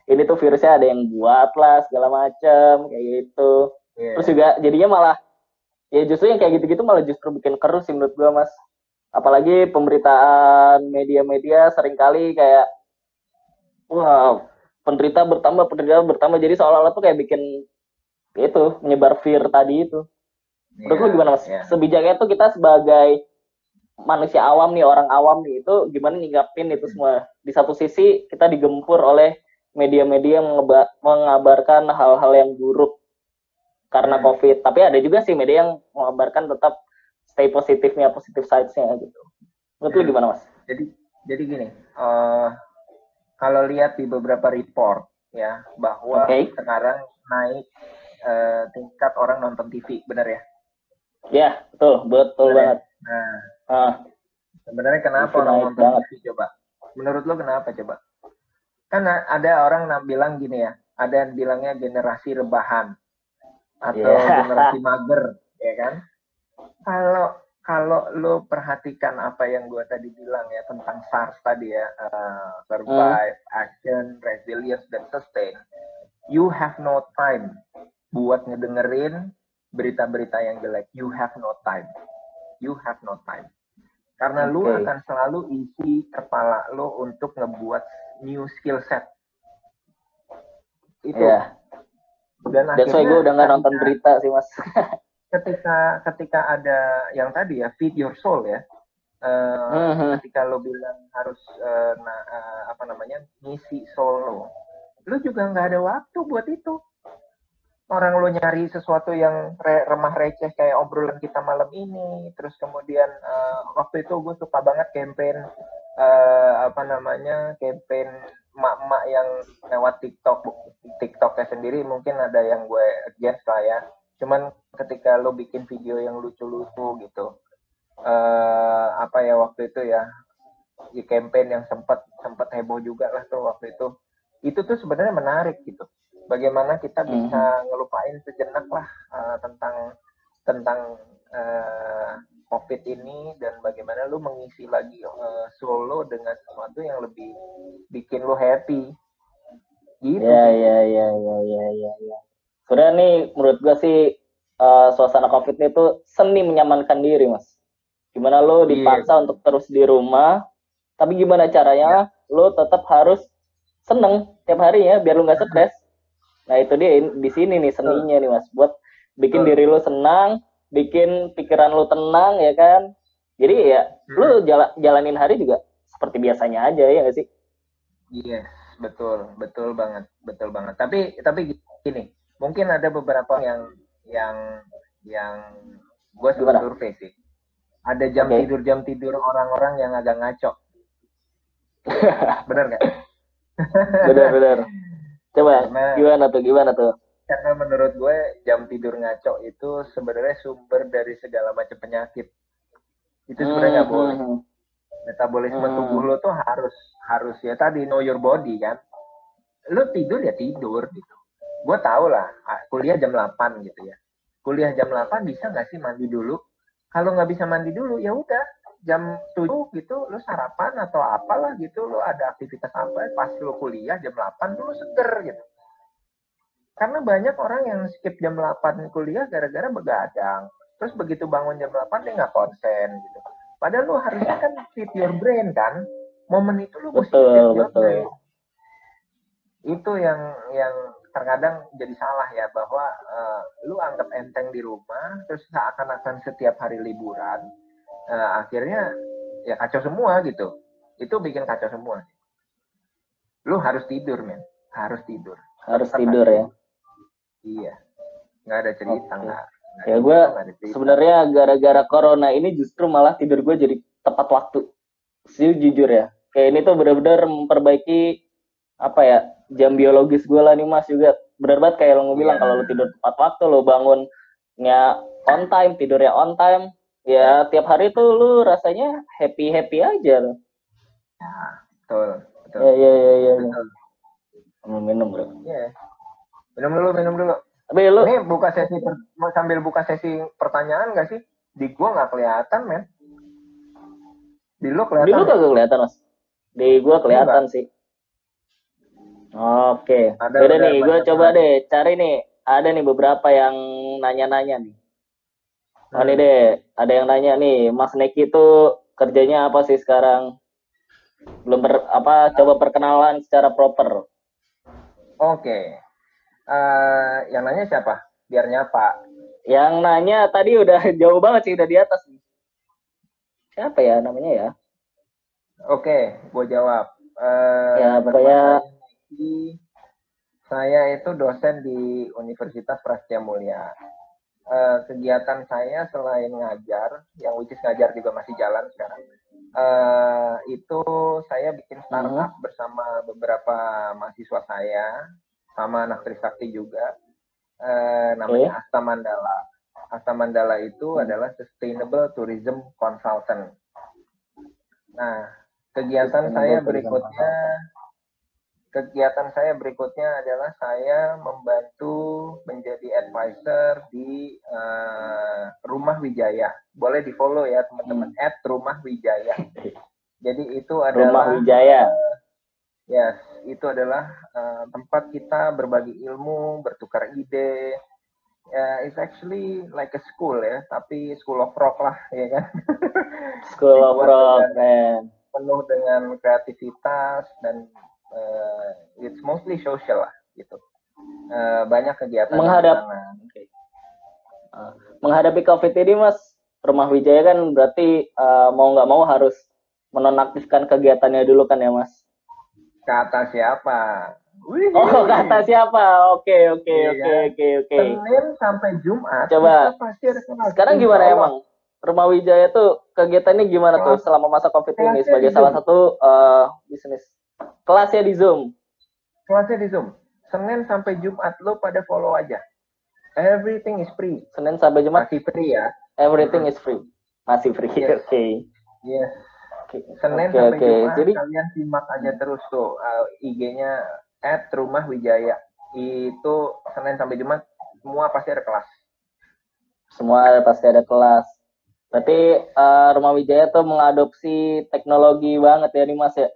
S1: ini tuh virusnya ada yang buat lah segala macam kayak gitu. Yeah. terus juga jadinya malah ya justru yang kayak gitu-gitu malah justru bikin keruh sih menurut gua mas. Apalagi pemberitaan media-media sering kali kayak wah penderita bertambah penderita bertambah. Jadi seolah-olah tuh kayak bikin itu menyebar fear tadi itu. Menurut yeah, lu gimana mas? yeah. sebijaknya tuh kita sebagai manusia awam nih orang awam nih itu gimana nyingapin itu semua di satu sisi kita digempur oleh media-media yang mengabarkan hal-hal yang buruk karena hmm. covid tapi ada juga sih media yang mengabarkan tetap stay positifnya positif sidesnya gitu menurut hmm. gimana mas
S2: jadi jadi gini uh, kalau lihat di beberapa report ya bahwa okay. sekarang naik uh, tingkat orang nonton TV benar ya
S1: ya betul betul benar ya? banget ya?
S2: nah Ah. Sebenarnya kenapa orang nonton TV coba? Menurut lo kenapa coba? Kan ada orang bilang gini ya, ada yang bilangnya generasi rebahan atau yeah. generasi mager, ya kan? Kalau kalau lo perhatikan apa yang gue tadi bilang ya tentang SARS tadi ya, uh, survive, hmm. action, resilience, dan sustain, you have no time buat ngedengerin berita-berita yang jelek. You have no time. You have no time. Karena okay. lu akan selalu isi kepala lu untuk ngebuat new skill set.
S1: Itu. Yeah. Dan That's akhirnya gue udah nggak nonton berita sih mas.
S2: ketika ketika ada yang tadi ya feed your soul ya, uh, uh-huh. ketika lo bilang harus uh, nah, uh, apa namanya ngisi solo lo juga nggak ada waktu buat itu orang lo nyari sesuatu yang re remah receh kayak obrolan kita malam ini terus kemudian uh, waktu itu gue suka banget campaign uh, apa namanya campaign emak-emak yang lewat TikTok TikToknya sendiri mungkin ada yang gue against lah ya. Cuman ketika lo bikin video yang lucu-lucu gitu uh, apa ya waktu itu ya di campaign yang sempat sempat heboh juga lah tuh waktu itu. Itu tuh sebenarnya menarik gitu bagaimana kita bisa mm-hmm. ngelupain sejenak lah uh, tentang tentang uh, COVID ini dan bagaimana lu mengisi lagi uh, solo dengan sesuatu yang lebih bikin lu happy.
S1: Gitu. Ya, ya, ya, ya, ya, ya, ya. Sebenarnya nih menurut gua sih uh, suasana COVID ini tuh seni menyamankan diri, Mas. Gimana lu iya. dipaksa yeah. untuk terus di rumah, tapi gimana caranya yeah. lu tetap harus seneng tiap hari ya biar lu nggak stres. Nah itu dia di sini nih seninya nih mas, buat bikin diri lu senang, bikin pikiran lu tenang ya kan. Jadi ya hmm. lu jala, jalanin hari juga seperti biasanya aja ya gak sih?
S2: Yes, betul, betul banget, betul banget. Tapi tapi gini, mungkin ada beberapa yang yang yang gue sudah survei sih. Ada jam okay. tidur jam tidur orang-orang yang agak ngaco. bener nggak?
S1: bener bener. Coba karena, gimana tuh gimana tuh?
S2: Karena menurut gue jam tidur ngaco itu sebenarnya sumber dari segala macam penyakit. Itu sebenarnya nggak hmm, boleh. Hmm. Metabolisme hmm. tubuh lo tuh harus harus ya tadi know your body kan. Lo tidur ya tidur gitu. Gue tau lah, ah, kuliah jam 8 gitu ya. Kuliah jam 8 bisa nggak sih mandi dulu? Kalau nggak bisa mandi dulu ya udah jam 7 gitu lu sarapan atau apalah gitu lu ada aktivitas apa pas lu kuliah jam 8 dulu seger gitu. Karena banyak orang yang skip jam 8 kuliah gara-gara begadang. Terus begitu bangun jam 8 dia nggak konsen gitu. Padahal lu harusnya kan fit your brain kan. Momen itu lu mesti fit your betul. brain. Itu yang yang terkadang jadi salah ya bahwa uh, lu anggap enteng di rumah terus seakan-akan setiap hari liburan uh, akhirnya ya kacau semua gitu. Itu bikin kacau semua. Lu harus tidur men. Harus tidur.
S1: Harus Tetap tidur ya?
S2: Iya. Nggak ada cerita okay. nggak.
S1: Ya gue sebenarnya gara-gara corona ini justru malah tidur gue jadi tepat waktu. Sih jujur ya. Kayak ini tuh benar-benar memperbaiki apa ya jam biologis gue lah nih mas juga. Benar banget kayak lo bilang yeah. kalau lo tidur tepat waktu lo bangunnya on time tidurnya on time ya tiap hari tuh lu rasanya happy happy aja loh.
S2: Ya, betul, betul.
S1: Ya, ya, ya, ya. Betul. Minum, minum bro.
S2: Iya. Minum dulu, minum dulu. Tapi lu ini buka sesi per, sambil buka sesi pertanyaan gak sih? Di gua nggak kelihatan, men. Di lu kelihatan.
S1: Di lu kagak kelihatan, Mas. Di gua kelihatan sih. Oke. Ada, Udah nih, gua coba deh cari nih. Ada nih beberapa yang nanya-nanya nih. Oh ini deh, ada yang nanya nih, Mas Neki itu kerjanya apa sih sekarang? Belum ber, apa coba perkenalan secara proper.
S2: Oke. Uh, yang nanya siapa? Biar nyapa.
S1: Yang nanya tadi udah jauh banget sih, udah di atas. Siapa ya namanya ya?
S2: Oke, gue jawab. Uh,
S1: ya, pokoknya
S2: saya itu dosen di Universitas Prasetya Mulia uh, kegiatan saya selain ngajar, yang which is ngajar juga masih jalan sekarang, uh, itu saya bikin startup hmm. bersama beberapa mahasiswa saya, sama anak Trisakti juga, uh, namanya okay. Asta Mandala. Asta Mandala itu hmm. adalah Sustainable Tourism Consultant. Nah, kegiatan saya berikutnya kegiatan saya berikutnya adalah saya membantu menjadi advisor di uh, Rumah Wijaya. Boleh di follow ya teman-teman hmm. at Rumah Wijaya. Jadi itu adalah
S1: Rumah Wijaya.
S2: Uh, yes, itu adalah uh, tempat kita berbagi ilmu, bertukar ide. Uh, it's actually like a school ya, tapi school of rock lah ya kan.
S1: School of rock, man.
S2: Penuh dengan kreativitas dan uh, it's mostly social lah gitu. Uh, banyak kegiatan
S1: menghadap okay. uh, menghadapi covid ini mas Rumah Wijaya kan berarti uh, mau nggak mau harus menonaktifkan kegiatannya dulu kan ya Mas?
S2: Kata siapa?
S1: Wih. Oh kata siapa? Oke oke iya. oke oke oke.
S2: Senin sampai Jumat.
S1: Coba. Pasti ada Sekarang gimana emang? Rumah Wijaya tuh kegiatannya gimana kelas, tuh selama masa COVID ini sebagai salah satu uh, bisnis? Kelasnya di Zoom.
S2: Kelasnya di Zoom. Senin sampai Jumat lo pada follow aja. Everything is free.
S1: Senin sampai Jumat
S2: masih free ya.
S1: Everything is free. Masih free.
S2: Yes.
S1: Oke. Okay.
S2: Yes. Senin okay, sampai okay. Jumat Jadi, kalian simak aja terus tuh uh, IG-nya at rumah Wijaya. Itu Senin sampai Jumat semua pasti ada kelas.
S1: Semua pasti ada kelas. Berarti uh, Rumah Wijaya tuh mengadopsi teknologi banget ya nih Mas ya?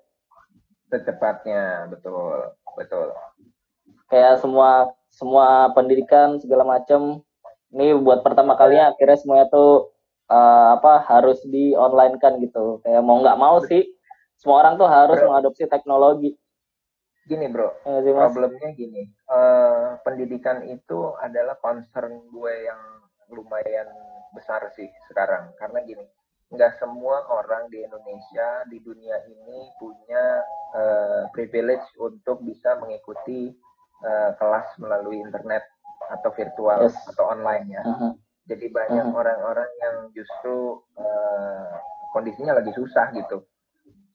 S2: Secepatnya, betul, betul.
S1: Kayak semua semua pendidikan segala macam ini buat pertama kalinya akhirnya semuanya tuh uh, apa harus di online kan gitu. Kayak mau nggak mau sih semua orang tuh harus bro. mengadopsi teknologi.
S2: Gini bro, ya, sih, problemnya gini, uh, pendidikan itu adalah concern gue yang lumayan besar sih sekarang karena gini nggak semua orang di Indonesia di dunia ini punya uh, privilege untuk bisa mengikuti uh, kelas melalui internet atau virtual yes. atau online ya. Uh -huh. Jadi banyak orang-orang uh -huh. yang justru uh, kondisinya lagi susah gitu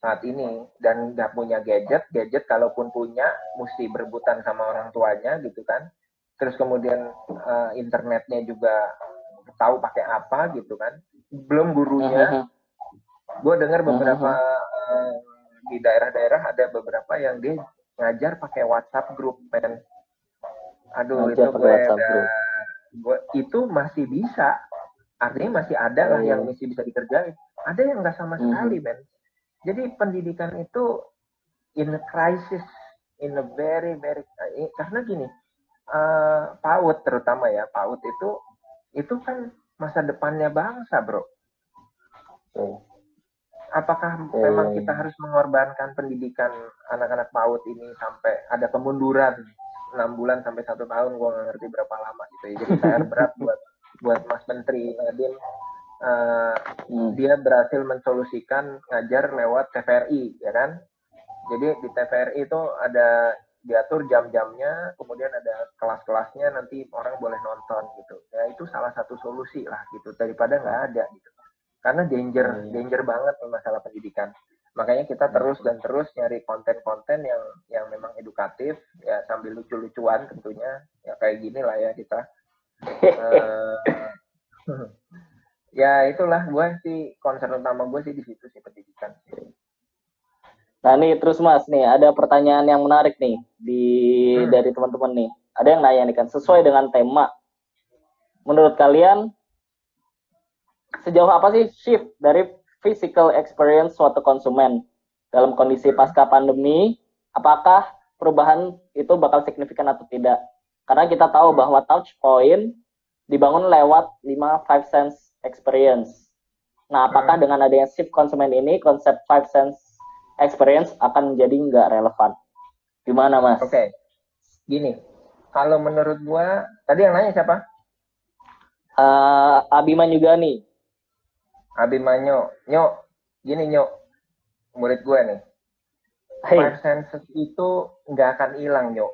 S2: saat ini dan nggak punya gadget, gadget kalaupun punya mesti berebutan sama orang tuanya gitu kan. Terus kemudian uh, internetnya juga tahu pakai apa gitu kan. Belum gurunya. Gue dengar beberapa uh, di daerah-daerah ada beberapa yang dia ngajar pakai WhatsApp grup men. Aduh ngajar itu gue gue itu masih bisa. Artinya masih ada lah oh, yang masih bisa dikerjain. Ada yang nggak sama sekali men. Jadi pendidikan itu in a crisis in a very very karena gini uh, PAUD terutama ya PAUD itu itu kan masa depannya bangsa, bro. Hmm. Apakah hmm. memang kita harus mengorbankan pendidikan anak-anak PAUD ini sampai ada kemunduran enam bulan sampai satu tahun, gue nggak ngerti berapa lama gitu ya. Jadi PR berat buat buat Mas Menteri Nadiem. Uh, hmm. Dia berhasil mensolusikan ngajar lewat TVRI, ya kan? Jadi di TVRI itu ada diatur jam-jamnya, kemudian ada kelas-kelasnya nanti orang boleh nonton gitu. Ya itu salah satu solusi lah gitu daripada nggak ada gitu. Karena danger hmm. danger banget masalah pendidikan. Makanya kita hmm. terus dan terus nyari konten-konten yang yang memang edukatif ya sambil lucu-lucuan tentunya ya kayak gini lah ya kita. uh, ya itulah gue sih concern utama gue sih di situ sih pendidikan.
S1: Nah nih terus mas nih ada pertanyaan yang menarik nih di hmm. dari teman-teman nih. Ada yang nanya nih kan sesuai dengan tema. Menurut kalian sejauh apa sih shift dari physical experience suatu konsumen dalam kondisi pasca pandemi? Apakah perubahan itu bakal signifikan atau tidak? Karena kita tahu bahwa touch point dibangun lewat 5 five sense experience. Nah, apakah hmm. dengan adanya shift konsumen ini konsep five sense experience akan menjadi nggak relevan. Gimana mas?
S2: Oke, okay. gini. Kalau menurut gua, tadi yang nanya siapa?
S1: Uh, Abimanyu Gani.
S2: Abimanyu, nyok, gini nyok, murid gua nih. Hey. Five senses itu nggak akan hilang nyok.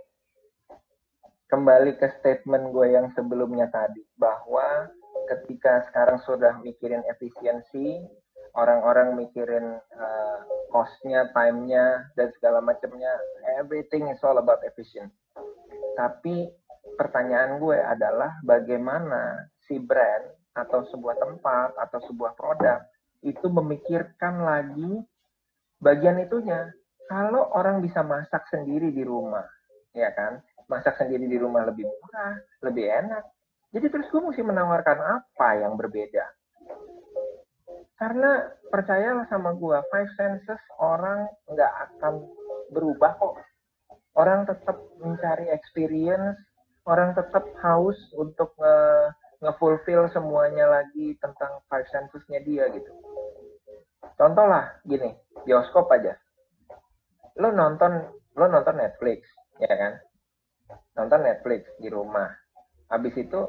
S2: Kembali ke statement gue yang sebelumnya tadi, bahwa ketika sekarang sudah mikirin efisiensi, orang-orang mikirin uh, cost-nya, time-nya, dan segala macamnya. Everything is all about efficient. Tapi pertanyaan gue adalah bagaimana si brand atau sebuah tempat atau sebuah produk itu memikirkan lagi bagian itunya. Kalau orang bisa masak sendiri di rumah, ya kan? Masak sendiri di rumah lebih murah, lebih enak. Jadi terus gue mesti menawarkan apa yang berbeda? Karena percayalah sama gua, five senses orang nggak akan berubah kok. Orang tetap mencari experience, orang tetap haus untuk nge, nge semuanya lagi tentang five sensesnya dia gitu. Contoh lah gini, bioskop aja. Lo nonton, lo nonton Netflix, ya kan? Nonton Netflix di rumah. Habis itu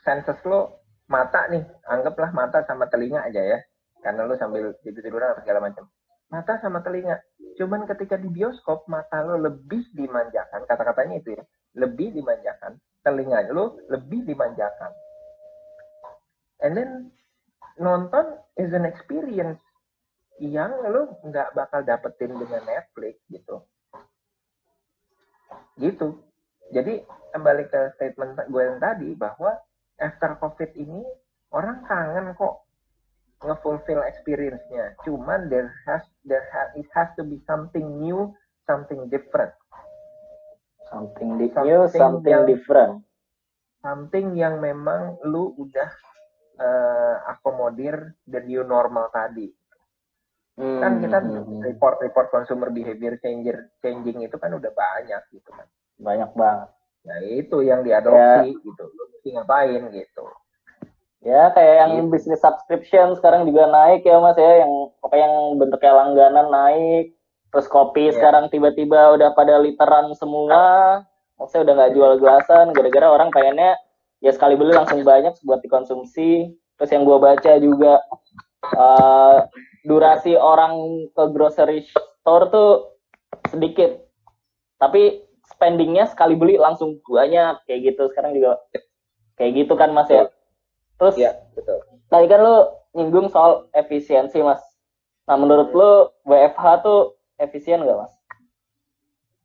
S2: senses lo mata nih anggaplah mata sama telinga aja ya. Karena lu sambil tidur tiduran atau segala macam. Mata sama telinga. Cuman ketika di bioskop mata lo lebih dimanjakan kata-katanya itu ya lebih dimanjakan telinga lo lebih dimanjakan. And then nonton is an experience yang lo nggak bakal dapetin dengan Netflix gitu. Gitu. Jadi kembali ke statement gue yang tadi bahwa after covid ini orang kangen kok nge-fulfill experience-nya. Cuman there has there has it has to be something new, something different.
S1: Something di something new, something yang, different.
S2: Something yang memang lu udah uh, akomodir the new normal tadi. Hmm, kan kita report-report consumer behavior changer changing itu kan udah banyak gitu kan.
S1: Banyak banget.
S2: Nah, itu yang diadopsi ya. gitu. Lu mesti ngapain gitu.
S1: Ya kayak yang yeah. bisnis subscription sekarang juga naik ya mas ya, yang pokoknya yang bentuknya langganan naik, terus kopi yeah. sekarang tiba-tiba udah pada literan semua, maksudnya udah nggak jual gelasan, gara-gara orang pengennya ya sekali beli langsung banyak buat dikonsumsi. Terus yang gua baca juga uh, durasi orang ke grocery store tuh sedikit, tapi spendingnya sekali beli langsung banyak kayak gitu. Sekarang juga kayak gitu kan mas ya. Terus ya, betul. tadi kan lu nyinggung soal efisiensi, Mas. Nah, menurut hmm. lu WFH tuh efisien nggak, Mas?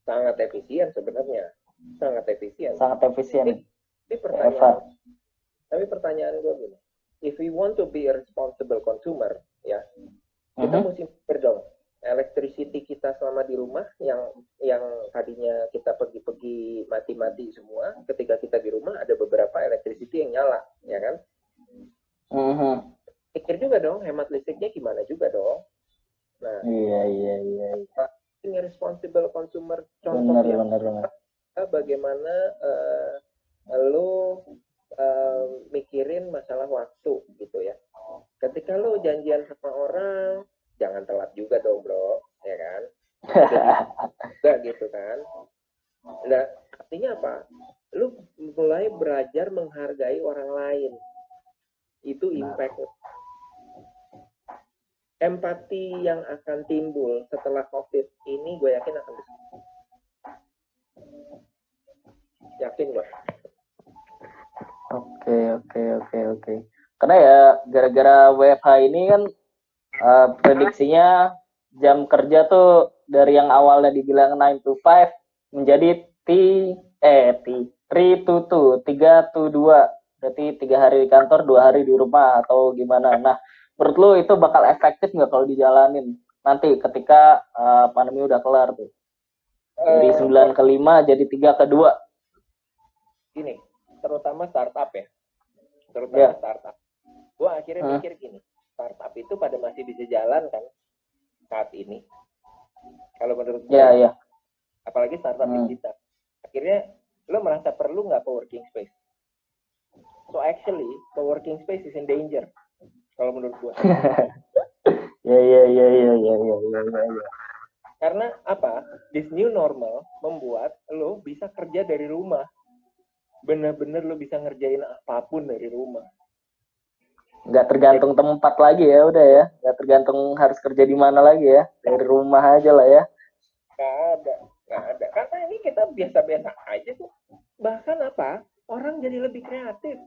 S2: Sangat efisien sebenarnya. Sangat efisien.
S1: Sangat efisien. Tapi,
S2: tapi pertanyaan, WFH. tapi pertanyaan gue gini, if we want to be a responsible consumer, ya, kita mm -hmm. mesti berdong electricity kita selama di rumah yang yang tadinya kita pergi-pergi mati-mati semua ketika kita di rumah ada beberapa electricity yang nyala ya kan
S1: Mm-hmm.
S2: Pikir juga dong, hemat listriknya gimana juga dong.
S1: Nah, iya iya iya.
S2: Ini responsible consumer contohnya.
S1: Benar, benar, benar.
S2: Bagaimana uh, lo uh, mikirin masalah waktu gitu ya. Ketika lo janjian sama orang, jangan telat juga dong bro, ya kan? Enggak gitu kan. Nah, artinya apa? Lu mulai belajar menghargai orang lain itu nah. impact empati yang akan timbul setelah COVID ini gue yakin akan besar. Yakin gue.
S1: Oke, oke, oke, oke. Karena ya gara-gara WFH ini kan uh, prediksinya jam kerja tuh dari yang awalnya dibilang 9 to 5 menjadi T eh T 3 to 2, 3 to 2 berarti tiga hari di kantor dua hari di rumah atau gimana. Nah menurut lo itu bakal efektif nggak kalau dijalanin nanti ketika uh, pandemi udah kelar tuh? Dari eh, sembilan ke lima jadi tiga ke dua.
S2: Gini terutama startup ya. Terutama yeah. startup. Gua akhirnya hmm. mikir gini itu pada masih bisa jalan kan saat ini kalau menurut gue
S1: yeah, yeah.
S2: apalagi startup hmm. digital akhirnya lo merasa perlu nggak co-working space So actually, co-working space is in danger. Kalau menurut gua.
S1: Ya ya ya ya ya ya ya.
S2: Karena apa? This new normal membuat lo bisa kerja dari rumah. Bener-bener lo bisa ngerjain apa pun dari rumah.
S1: Nggak tergantung tempat lagi ya, udah ya. Nggak tergantung harus kerja di mana lagi ya. Dari rumah aja lah ya.
S2: Nggak ada, nggak ada. Karena ini kita biasa-biasa aja tuh. Bahkan apa? Orang jadi lebih kreatif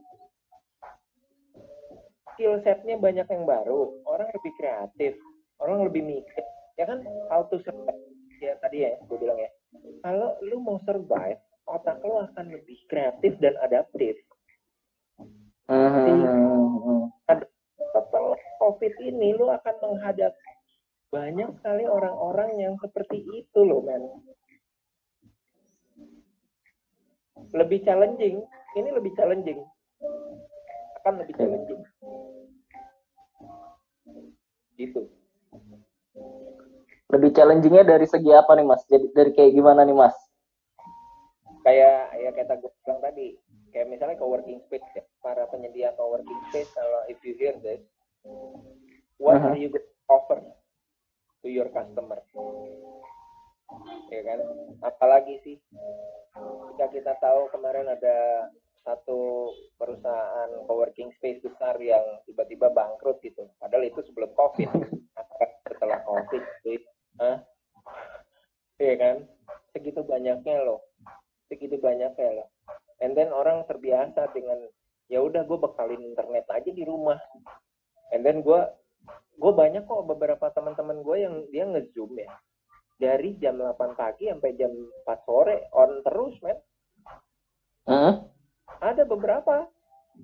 S2: skill setnya banyak yang baru, orang lebih kreatif, orang lebih mikir, ya kan how to survive ya tadi ya gue bilang ya. Kalau lu mau survive, otak lu akan lebih kreatif dan adaptif. Setelah COVID ini, lu akan menghadapi banyak sekali orang-orang yang seperti itu loh, men. Lebih challenging, ini lebih challenging. Akan lebih challenging. Gitu.
S1: Lebih challengingnya dari segi apa nih mas? Jadi dari kayak gimana nih mas?
S2: Kayak ya kata gue bilang tadi kayak misalnya co-working space ya. Para penyedia co-working space kalau if you hear this what uh -huh. are you going to offer to your customer ya kan apalagi sih jika kita tahu kemarin ada satu perusahaan coworking space besar yang tiba-tiba bangkrut gitu. Padahal itu sebelum COVID. Setelah COVID, Hah? Iya kan? Segitu banyaknya loh. Segitu banyaknya loh. And then orang terbiasa dengan ya udah gue bekalin internet aja di rumah. And then gue gue banyak kok beberapa teman-teman gue yang dia ngezoom ya. Dari jam 8 pagi sampai jam 4 sore on terus men. Uh ada beberapa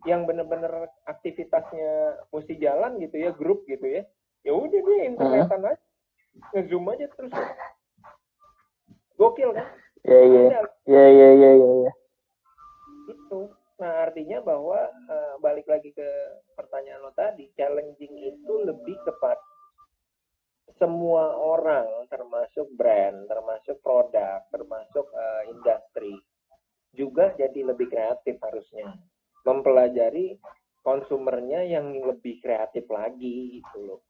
S2: yang bener-bener aktivitasnya mesti jalan gitu ya grup gitu ya. Ya udah dia internetan uh aja. Ngezoom aja terus ya. gokil kan?
S1: Ya ya ya ya ya ya
S2: itu. Nah artinya bahwa uh, balik lagi ke pertanyaan challenging itu lebih kepada semua orang termasuk brand termasuk produk termasuk uh, industri juga jadi lebih kreatif harusnya. Mempelajari konsumernya yang lebih kreatif lagi gitu loh.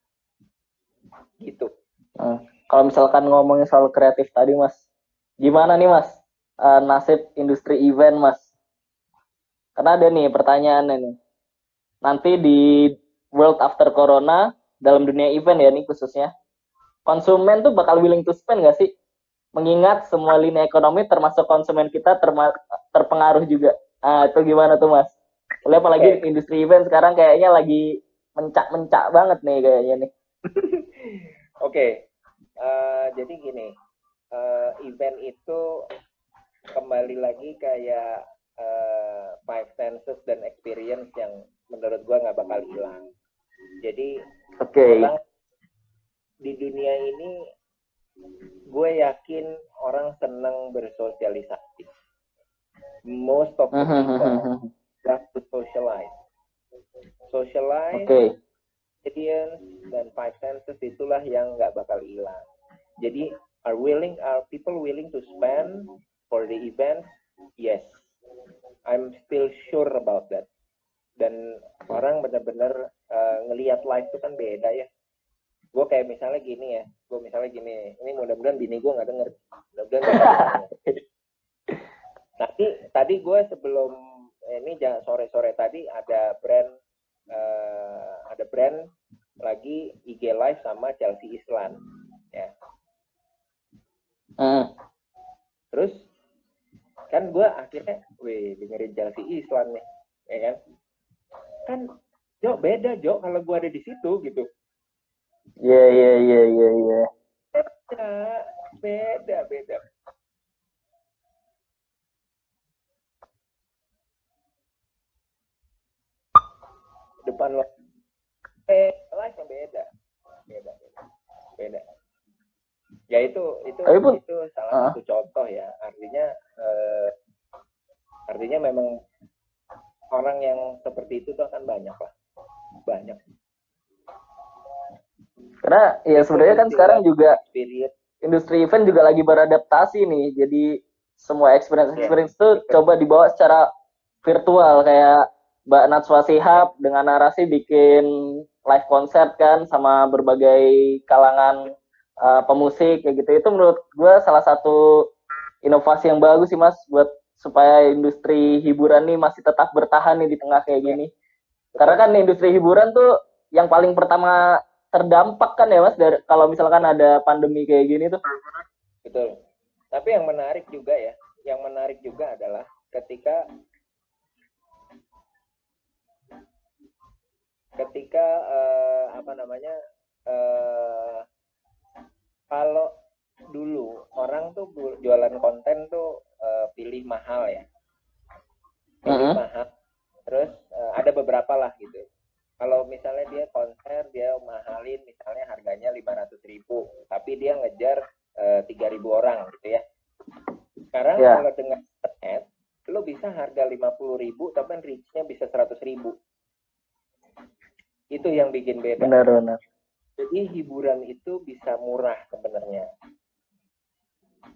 S2: Gitu.
S1: Uh, kalau misalkan ngomongin soal kreatif tadi mas gimana nih mas? Uh, nasib industri event mas? Karena ada nih pertanyaan nih. Nanti di world after corona dalam dunia event ya nih khususnya konsumen tuh bakal willing to spend gak sih mengingat semua lini ekonomi termasuk konsumen kita terpengaruh juga. Ah, itu gimana tuh Mas? Lihat apalagi okay. industri event sekarang kayaknya lagi mencak-mencak banget nih kayaknya nih.
S2: Oke, okay. uh, eh, jadi gini, uh, event itu kembali lagi kayak uh, five senses dan experience yang menurut gua nggak bakal hilang. Jadi,
S1: oke. Okay.
S2: di dunia ini gue yakin orang senang bersosialisasi. Most of the people have to socialize. Socialize, okay. experience, dan five senses itulah yang nggak bakal hilang. Jadi, are willing, are people willing to spend for the event? Yes. I'm still sure about that. Dan orang benar-benar uh, ngelihat live itu kan beda ya. Gue kayak misalnya gini ya gue misalnya gini ini mudah-mudahan bini gue nggak denger. Mudah-mudahan tapi tadi gue sebelum ini sore-sore tadi ada brand uh, ada brand lagi IG live sama Chelsea Island ya.
S1: Uh.
S2: terus kan gue akhirnya wih dengerin Chelsea Island nih ya kan kan Jo beda Jo kalau gue ada di situ gitu
S1: Iya iya iya iya iya.
S2: Beda, beda, beda. Depan lo eh live yang beda. Beda, beda. Beda. Ya itu itu pun, itu salah uh. satu contoh ya. Artinya eh, artinya memang orang yang seperti itu tuh akan banyak lah. Banyak.
S1: Karena ya sebenarnya kan sekarang juga industri event juga lagi beradaptasi nih. Jadi semua experience experience itu yeah. coba dibawa secara virtual kayak Mbak Natswa Sihab dengan narasi bikin live concert kan sama berbagai kalangan uh, pemusik kayak gitu. Itu menurut gue salah satu inovasi yang bagus sih Mas buat supaya industri hiburan nih masih tetap bertahan nih di tengah kayak gini. Karena kan industri hiburan tuh yang paling pertama terdampak kan ya mas dari kalau misalkan ada pandemi kayak gini tuh
S2: betul tapi yang menarik juga ya yang menarik juga adalah ketika ketika uh, apa namanya uh, kalau dulu orang tuh jualan konten tuh uh, pilih mahal ya. Pilih uh -huh. mahal. Terus uh, ada beberapa lah gitu. Kalau misalnya dia konser dia mahalin misalnya harganya lima ratus ribu tapi dia ngejar eh, tiga uh, ribu orang gitu ya. Sekarang yeah. kalau dengan internet lo bisa harga lima puluh ribu tapi reachnya bisa seratus ribu. Itu yang bikin beda.
S1: Benar benar.
S2: Jadi hiburan itu bisa murah sebenarnya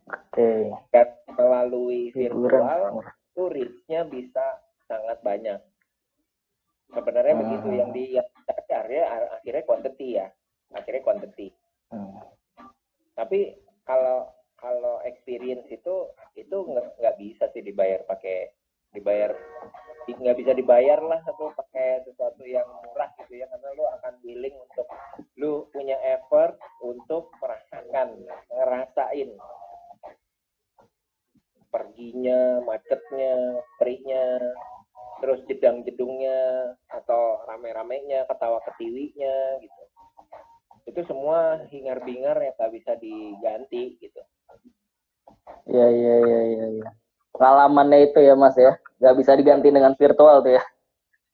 S1: oke okay.
S2: melalui virtual itu reachnya bisa sangat banyak sebenarnya hmm. begitu yang di yang akhirnya akhirnya quantity ya akhirnya quantity hmm. tapi kalau kalau experience itu itu nggak bisa sih dibayar pakai dibayar nggak bisa dibayar lah atau pakai sesuatu yang murah gitu ya karena lu akan willing untuk lu punya effort untuk merasakan ngerasain perginya macetnya perihnya terus jedang jedungnya atau rame-ramenya ketawa ketiwinya gitu itu semua hingar bingar yang tak bisa diganti gitu
S1: Iya iya iya iya. Ya. Pengalamannya itu ya mas ya, nggak bisa diganti dengan virtual tuh ya?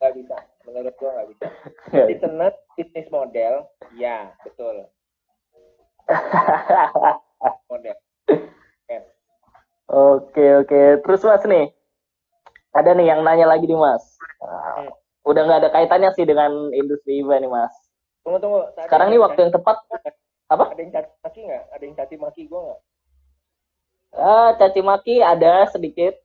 S2: Nggak bisa, menurut gua nggak bisa. Jadi tenet bisnis model, ya betul.
S1: model. Oke oke, terus mas nih, ada nih yang nanya lagi nih mas. Hmm. Udah nggak ada kaitannya sih dengan industri event nih mas.
S2: Tunggu tunggu.
S1: Sekarang nih waktu yang tepat. Apa?
S2: Ada yang caci maki nggak? Ada yang caci maki gua nggak?
S1: Ah, caci maki ada sedikit.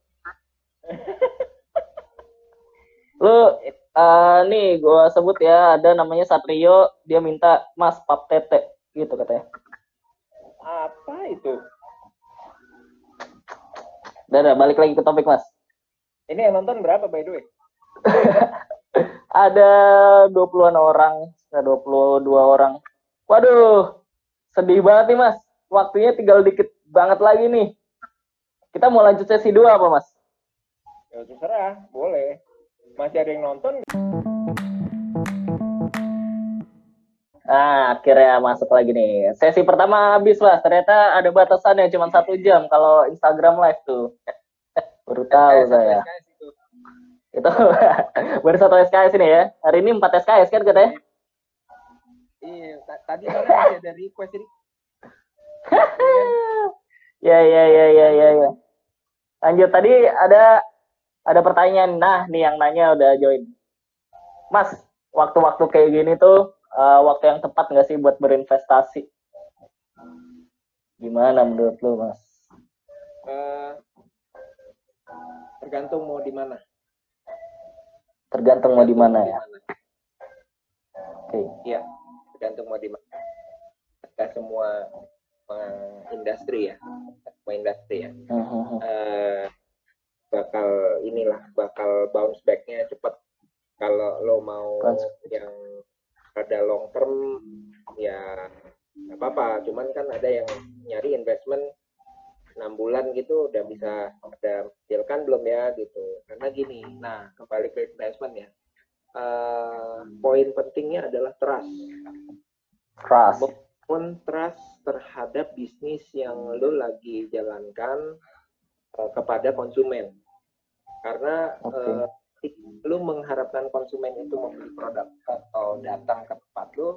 S1: Lu uh, nih gua sebut ya ada namanya Satrio, dia minta Mas pap tete gitu katanya.
S2: Apa itu?
S1: Udah, udah balik lagi ke topik, Mas.
S2: Ini yang nonton berapa by the way?
S1: ada 20-an orang, 22 orang. Waduh, sedih banget nih, Mas. Waktunya tinggal dikit banget lagi nih. Kita mau lanjut sesi dua apa, Mas?
S2: Ya terserah, boleh. Masih ada yang nonton?
S1: Nah, akhirnya masuk lagi nih. Sesi pertama habis lah. Ternyata ada batasan yang cuma satu jam kalau Instagram live tuh. Baru tahu SKS, saya. SKS itu. itu baru satu SKS ini ya. Hari ini empat SKS kan katanya?
S2: Iya, tadi masih ada request ini.
S1: ya ya ya ya ya ya. Lanjut tadi ada ada pertanyaan. Nah, nih yang nanya udah join. Mas, waktu-waktu kayak gini tuh uh, waktu yang tepat nggak sih buat berinvestasi? Gimana menurut lu, Mas? Uh,
S2: tergantung mau di mana.
S1: Tergantung mau di mana ya.
S2: Oke. Okay. Iya, tergantung mau di mana. Tidak semua industri ya semua industri ya uh, uh, bakal inilah bakal bounce backnya cepat kalau lo mau yang ada long term ya nggak apa-apa. Cuman kan ada yang nyari investment enam bulan gitu udah bisa ada kan belum ya gitu. Karena gini nah kembali ke investment ya. Uh, poin pentingnya adalah trust.
S1: Trust.
S2: Pun trust terhadap bisnis yang lo lagi jalankan uh, kepada konsumen. Karena okay. uh, lo mengharapkan konsumen itu membeli produk atau datang ke tempat lo,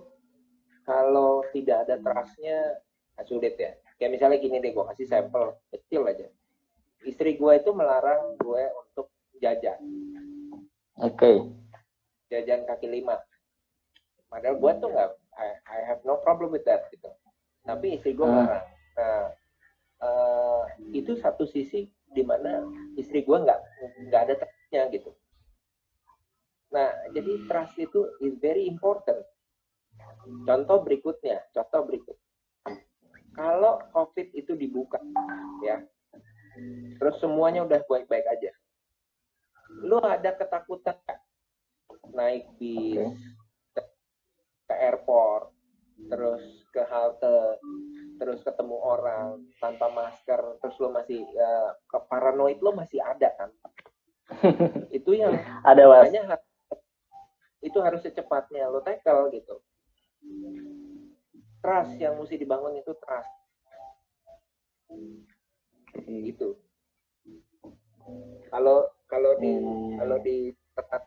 S2: kalau tidak ada trustnya sulit ya. Kayak misalnya gini deh, gue kasih sampel kecil aja. Istri gue itu melarang gue untuk jajan.
S1: Oke. Okay.
S2: Jajan kaki lima. Padahal gue tuh nggak I, I have no problem with that gitu tapi istri gue hmm. marah nah uh, itu satu sisi di mana istri gue nggak nggak ada trustnya gitu nah jadi trust itu is very important. Contoh berikutnya contoh berikut. Kalau covid itu dibuka ya terus semuanya udah baik-baik aja lu ada ketakutan naik bis ke airport, terus ke halte, terus ketemu orang tanpa masker, terus lo masih uh, ke paranoid lo masih ada kan? itu yang
S1: ada makanya
S2: itu harus secepatnya lo tackle gitu. Trust yang mesti dibangun itu trust. Itu. Kalau kalau di hmm. kalau di tempat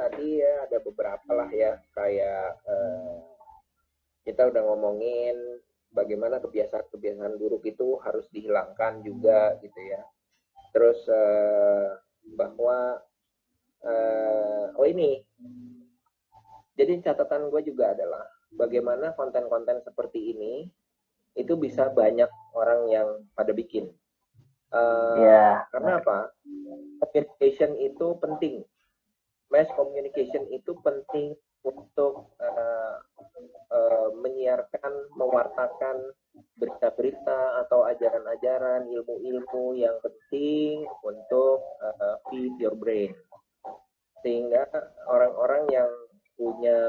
S2: tadi ya ada beberapa lah ya kayak eh, kita udah ngomongin bagaimana kebiasaan-kebiasaan buruk itu harus dihilangkan juga gitu ya terus eh, bahwa eh, oh ini jadi catatan gue juga adalah bagaimana konten-konten seperti ini itu bisa banyak orang yang pada bikin uh, yeah. karena apa communication itu penting mass communication itu penting untuk uh, uh, menyiarkan, mewartakan berita-berita atau ajaran-ajaran, ilmu-ilmu yang penting untuk uh, feed your brain. sehingga orang-orang yang punya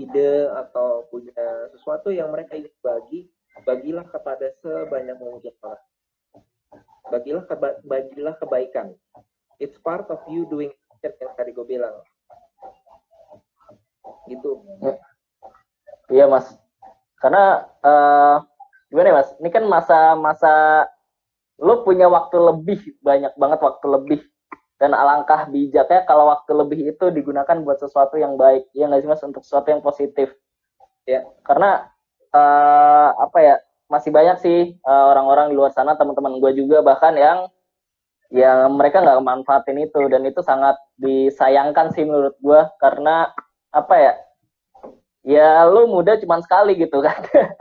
S2: ide atau punya sesuatu yang mereka ingin bagi bagilah kepada sebanyak mungkin orang bagilah keba bagilah kebaikan. It's part of you doing yang tadi gue bilang. Gitu.
S1: Ya. iya mas. Karena uh, gimana ya mas? Ini kan masa-masa lo punya waktu lebih banyak banget waktu lebih dan alangkah bijaknya kalau waktu lebih itu digunakan buat sesuatu yang baik. Ya nggak sih mas? Untuk sesuatu yang positif. Ya karena uh, apa ya masih banyak sih uh, orang-orang di luar sana teman-teman gue juga bahkan yang yang mereka nggak manfaatin itu. Dan itu sangat disayangkan sih menurut gue karena apa ya ya lu muda cuma sekali gitu kan.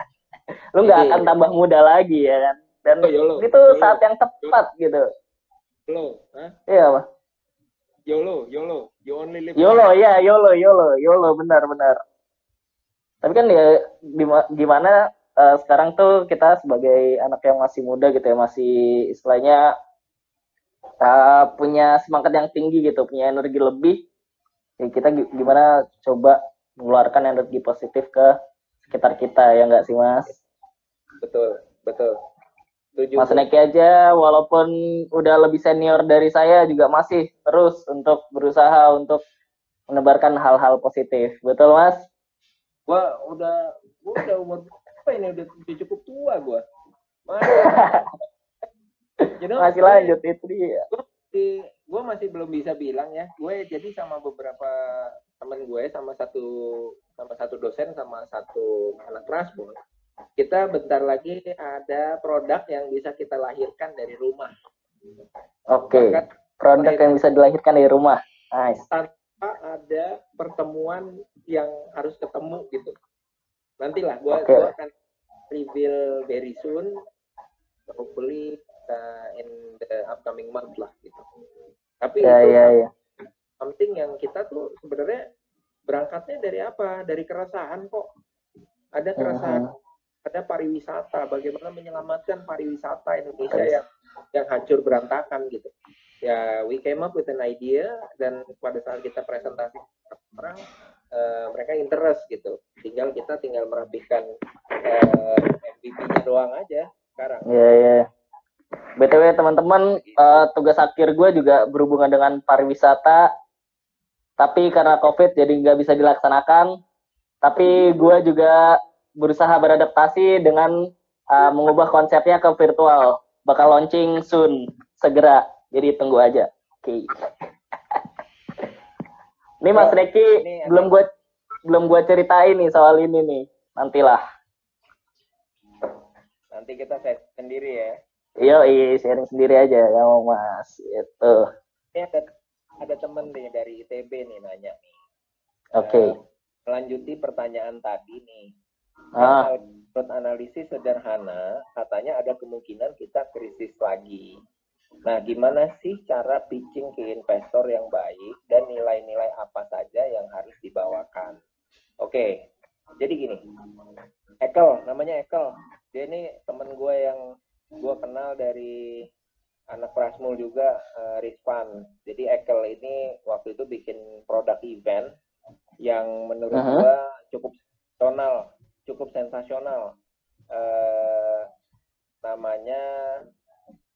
S1: Lu nggak iya, akan iya. tambah muda lagi ya kan? Dan oh, yolo, itu saat yang tepat gitu
S2: Yolo, huh?
S1: iya apa
S2: YOLO, YOLO, you only live.
S1: YOLO, ya, YOLO, YOLO, YOLO, benar, benar. Tapi kan ya gimana uh, sekarang tuh kita sebagai anak yang masih muda gitu ya, masih istilahnya uh, punya semangat yang tinggi gitu, punya energi lebih. Ya kita gimana coba mengeluarkan energi positif ke sekitar kita ya nggak sih mas?
S2: Betul, betul.
S1: Tujuh. Mas Neki aja walaupun udah lebih senior dari saya juga masih terus untuk berusaha untuk menebarkan hal-hal positif. Betul Mas?
S2: Gua udah gua udah umur apa ini udah, udah cukup tua gua.
S1: you know, masih lanjut itu dia.
S2: Gua, gua masih belum bisa bilang ya. Gue jadi sama beberapa temen gue sama satu sama satu dosen sama satu anak kelas boy kita bentar lagi ada produk yang bisa kita lahirkan dari rumah.
S1: Oke. Okay. Produk yang bisa dilahirkan dari rumah. Nice.
S2: Tanpa ada pertemuan yang harus ketemu gitu. Nantilah gua, okay. gua akan reveal very soon. Hopefully uh, in the upcoming month lah gitu. Tapi yeah, itu yeah, yeah. something yang kita tuh sebenarnya berangkatnya dari apa? Dari keresahan kok. Ada keresahan uh -huh ada pariwisata, bagaimana menyelamatkan pariwisata Indonesia yang yang hancur berantakan gitu. Ya, we came up with an idea dan pada saat kita presentasi orang uh, mereka interest gitu. Tinggal kita tinggal merapikan uh, eh, MVP-nya doang aja sekarang.
S1: Iya, yeah, iya. Yeah. BTW teman-teman, uh, tugas akhir gue juga berhubungan dengan pariwisata, tapi karena COVID jadi nggak bisa dilaksanakan. Tapi gue juga berusaha beradaptasi dengan uh, mengubah konsepnya ke virtual. Bakal launching soon, segera. Jadi tunggu aja. Oke. Okay. ini Mas Reki belum gue belum gue ceritain nih soal ini nih. Nantilah.
S2: Nanti kita share sendiri ya.
S1: Iya, iya sharing sendiri aja ya Mas. Itu.
S2: Ini ada ada temen nih dari ITB nih nanya nih.
S1: Oke. Okay. Uh,
S2: melanjuti pertanyaan tadi nih Ah. Menurut analisis sederhana, katanya ada kemungkinan kita krisis lagi. Nah, gimana sih cara pitching ke investor yang baik dan nilai-nilai apa saja yang harus dibawakan? Oke, jadi gini, Ekel, namanya Ekel. Dia ini temen gue yang gue kenal dari anak Prasmul juga, uh, Rizvan. Jadi Ekel ini waktu itu bikin produk event yang menurut uh -huh. gue cukup tonal cukup sensasional. Uh, namanya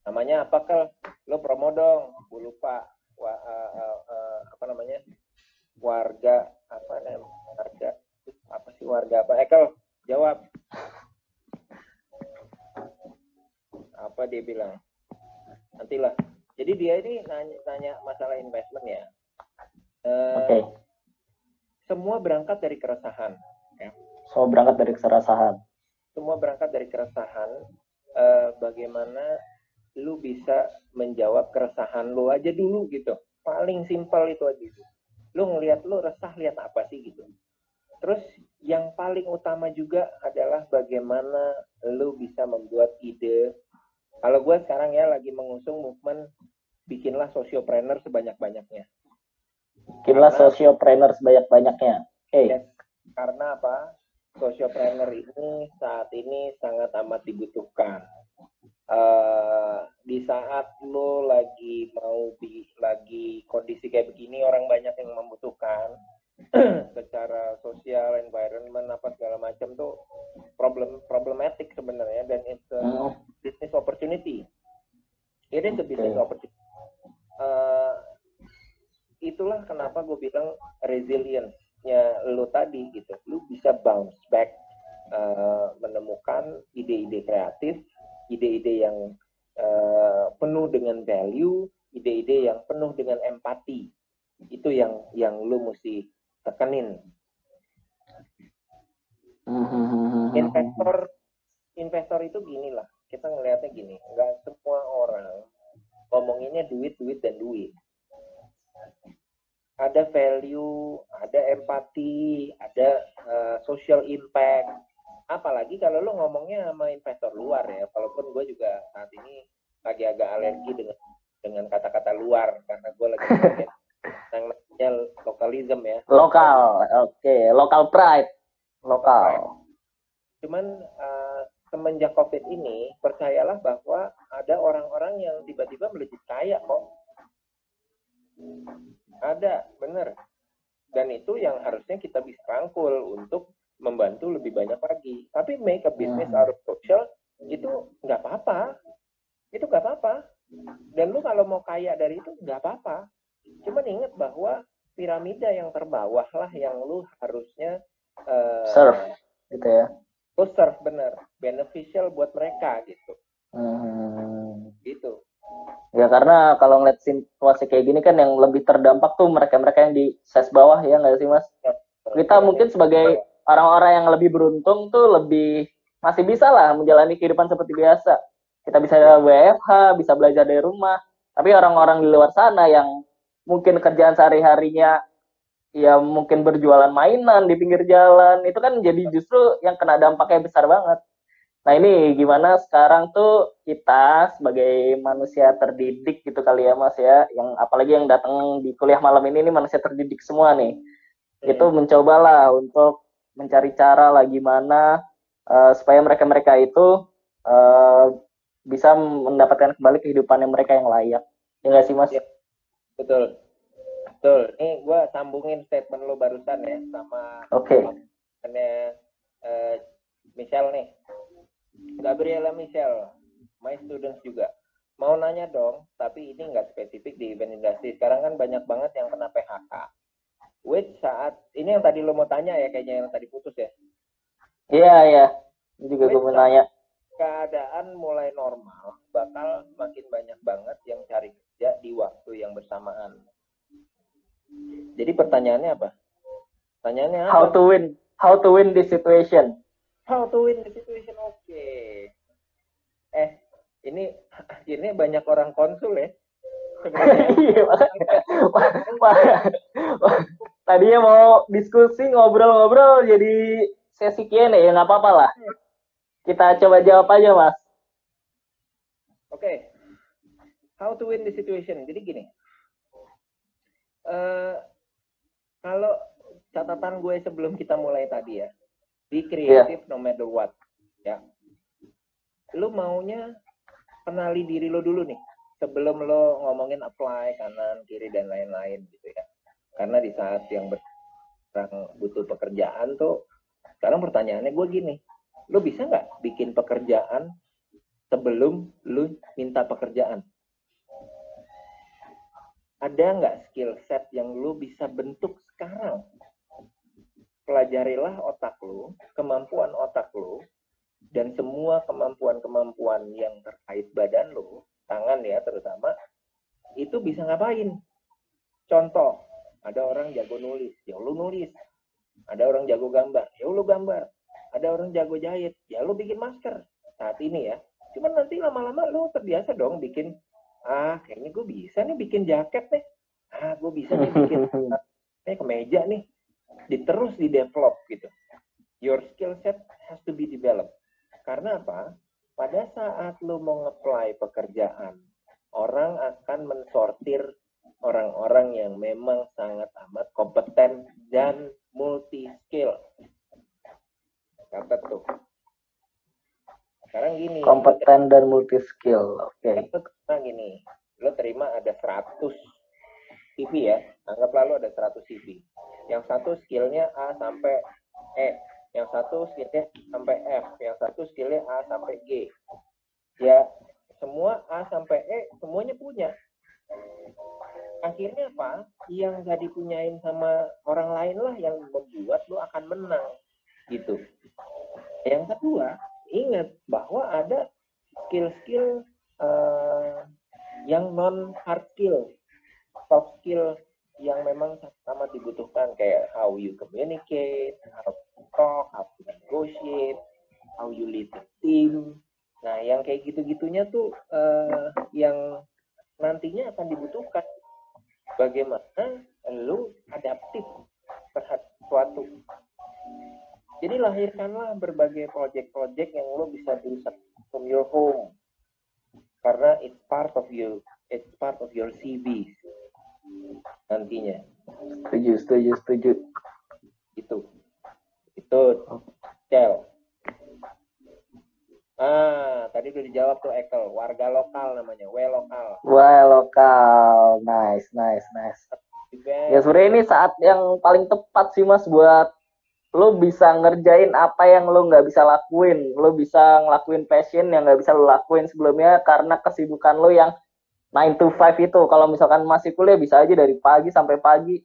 S2: namanya apa kal? Lo promo dong. Gue lupa. Wa, uh, uh, uh, apa namanya? Warga apa namanya? Warga apa sih warga apa? Ekel jawab. Apa dia bilang? Nantilah. Jadi dia ini nanya, nanya masalah investment ya. Uh, okay. Semua berangkat dari keresahan. Ya
S1: semua berangkat dari keresahan.
S2: Semua berangkat dari keresahan. Uh, bagaimana lu bisa menjawab keresahan lu aja dulu gitu. Paling simpel itu aja. Gitu. Lu ngelihat lu resah lihat apa sih gitu. Terus yang paling utama juga adalah bagaimana lu bisa membuat ide. Kalau gue sekarang ya lagi mengusung movement bikinlah sosiopreneur sebanyak-banyaknya.
S1: Bikinlah sosiopreneur sebanyak-banyaknya. Hey. Yes.
S2: Karena apa? Sociopreneur ini saat ini sangat amat dibutuhkan. Uh, di saat lo lagi mau di lagi kondisi kayak begini orang banyak yang membutuhkan secara sosial environment apa segala macam tuh problem problematic sebenarnya dan it's a oh. business opportunity it is a business okay. opportunity uh, itulah kenapa gue bilang resilience-nya lo tadi gitu lo bisa bounce back uh, menemukan ide-ide kreatif ide-ide yang uh, penuh dengan value, ide-ide yang penuh dengan empati. Itu yang yang lu mesti tekenin. Investor investor itu gini lah, kita ngelihatnya gini, nggak semua orang ngomonginnya duit, duit dan duit. Ada value, ada empati, ada uh, social impact, apalagi kalau lo ngomongnya sama investor luar ya walaupun gue juga saat ini lagi agak alergi dengan dengan kata-kata luar karena gue lagi yang namanya lokalism ya.
S1: Lokal oke okay. lokal pride. Lokal.
S2: Cuman uh, semenjak covid ini percayalah bahwa ada orang-orang yang tiba-tiba melejit kaya kok ada bener dan itu yang harusnya kita bisa rangkul untuk membantu lebih banyak lagi. Tapi make a business hmm. out of social itu nggak apa-apa. Itu nggak apa-apa. Dan lu kalau mau kaya dari itu nggak apa-apa. Cuman ingat bahwa piramida yang terbawah lah yang lu harusnya
S1: uh, serve gitu ya.
S2: Lu serve bener, beneficial buat mereka gitu.
S1: Hmm.
S2: Gitu.
S1: Ya karena kalau ngeliat situasi kayak gini kan yang lebih terdampak tuh mereka-mereka yang di ses bawah ya nggak sih mas? Kita mungkin sebagai orang-orang yang lebih beruntung tuh lebih masih bisa lah menjalani kehidupan seperti biasa. Kita bisa WFH, bisa belajar dari rumah. Tapi orang-orang di luar sana yang mungkin kerjaan sehari-harinya ya mungkin berjualan mainan di pinggir jalan, itu kan jadi justru yang kena dampaknya besar banget. Nah ini gimana sekarang tuh kita sebagai manusia terdidik gitu kali ya mas ya, yang apalagi yang datang di kuliah malam ini ini manusia terdidik semua nih, hmm. itu mencobalah untuk mencari cara lah gimana uh, supaya mereka-mereka itu uh, bisa mendapatkan kembali kehidupan yang mereka yang layak. Ya nggak sih Mas? Ya,
S2: betul. Betul. Ini gue sambungin statement lo barusan ya sama
S1: Oke.
S2: Okay. uh, Michelle nih. Gabriela Michelle, my students juga. Mau nanya dong, tapi ini nggak spesifik di event industri. Sekarang kan banyak banget yang kena PHK which saat ini yang tadi lo mau tanya ya kayaknya yang tadi putus ya?
S1: Iya iya. Ini juga gue mau nanya.
S2: keadaan mulai normal bakal makin banyak banget yang cari kerja di waktu yang bersamaan. Jadi pertanyaannya apa? Pertanyaannya apa?
S1: how to win how to win this situation
S2: how to win this situation oke okay. eh ini akhirnya banyak orang konsul ya Iya,
S1: tadinya mau diskusi ngobrol-ngobrol jadi sesi Q&A ya nggak apa-apa lah. Kita coba jawab aja mas.
S2: Oke, okay. how to win the situation. Jadi gini, uh, kalau catatan gue sebelum kita mulai tadi ya, be creative yeah. no matter what, ya. Lu maunya kenali diri lo dulu nih sebelum lo ngomongin apply kanan kiri dan lain-lain gitu ya karena di saat yang orang butuh pekerjaan tuh sekarang pertanyaannya gue gini lu bisa nggak bikin pekerjaan sebelum lu minta pekerjaan ada nggak skill set yang lu bisa bentuk sekarang pelajarilah otak lu kemampuan otak lu dan semua kemampuan-kemampuan yang terkait badan lu tangan ya terutama itu bisa ngapain contoh ada orang jago nulis, ya lu nulis. Ada orang jago gambar, ya lu gambar. Ada orang jago jahit, ya lu bikin masker. Saat ini ya. Cuman nanti lama-lama lu terbiasa dong bikin, ah kayaknya gue bisa nih bikin jaket nih. Ah gue bisa nih bikin eh, kemeja nih. Diterus di develop gitu. Your skill set has to be developed. Karena apa? Pada saat lu mau nge pekerjaan, orang akan mensortir orang-orang yang memang sangat amat kompeten dan multi skill. Catat tuh. sekarang gini
S1: kompeten dan multi skill oke okay.
S2: nah gini lo terima ada 100 CV ya anggap lalu ada 100 CV yang satu skillnya A sampai E. Yang satu skillnya sampai F. Yang satu skillnya A sampai G. Ya semua A sampai E semuanya punya. Akhirnya apa? Yang gak dipunyain sama orang lain lah yang membuat lo akan menang gitu. Yang kedua ingat bahwa ada skill-skill uh, yang non hard skill soft skill yang memang sama dibutuhkan kayak how you communicate, how to talk, how to negotiate, how you lead the team. Nah, yang kayak gitu-gitunya tuh uh, yang nantinya akan dibutuhkan. Bagaimana lu adaptif terhadap sesuatu. Jadi lahirkanlah berbagai project-project yang lo bisa do from your home. Karena it's part of you, it's part of your CV nantinya.
S1: Setuju, setuju, setuju.
S2: Itu. Itu. Cel. Ah, tadi udah dijawab tuh Ekel, warga lokal namanya, W lokal.
S1: W lokal, nice, nice, nice. Ya sebenarnya ini saat yang paling tepat sih mas buat lo bisa ngerjain apa yang lo nggak bisa lakuin, lo bisa ngelakuin passion yang nggak bisa lo lakuin sebelumnya karena kesibukan lo yang 9 to 5 itu. Kalau misalkan masih kuliah bisa aja dari pagi sampai pagi.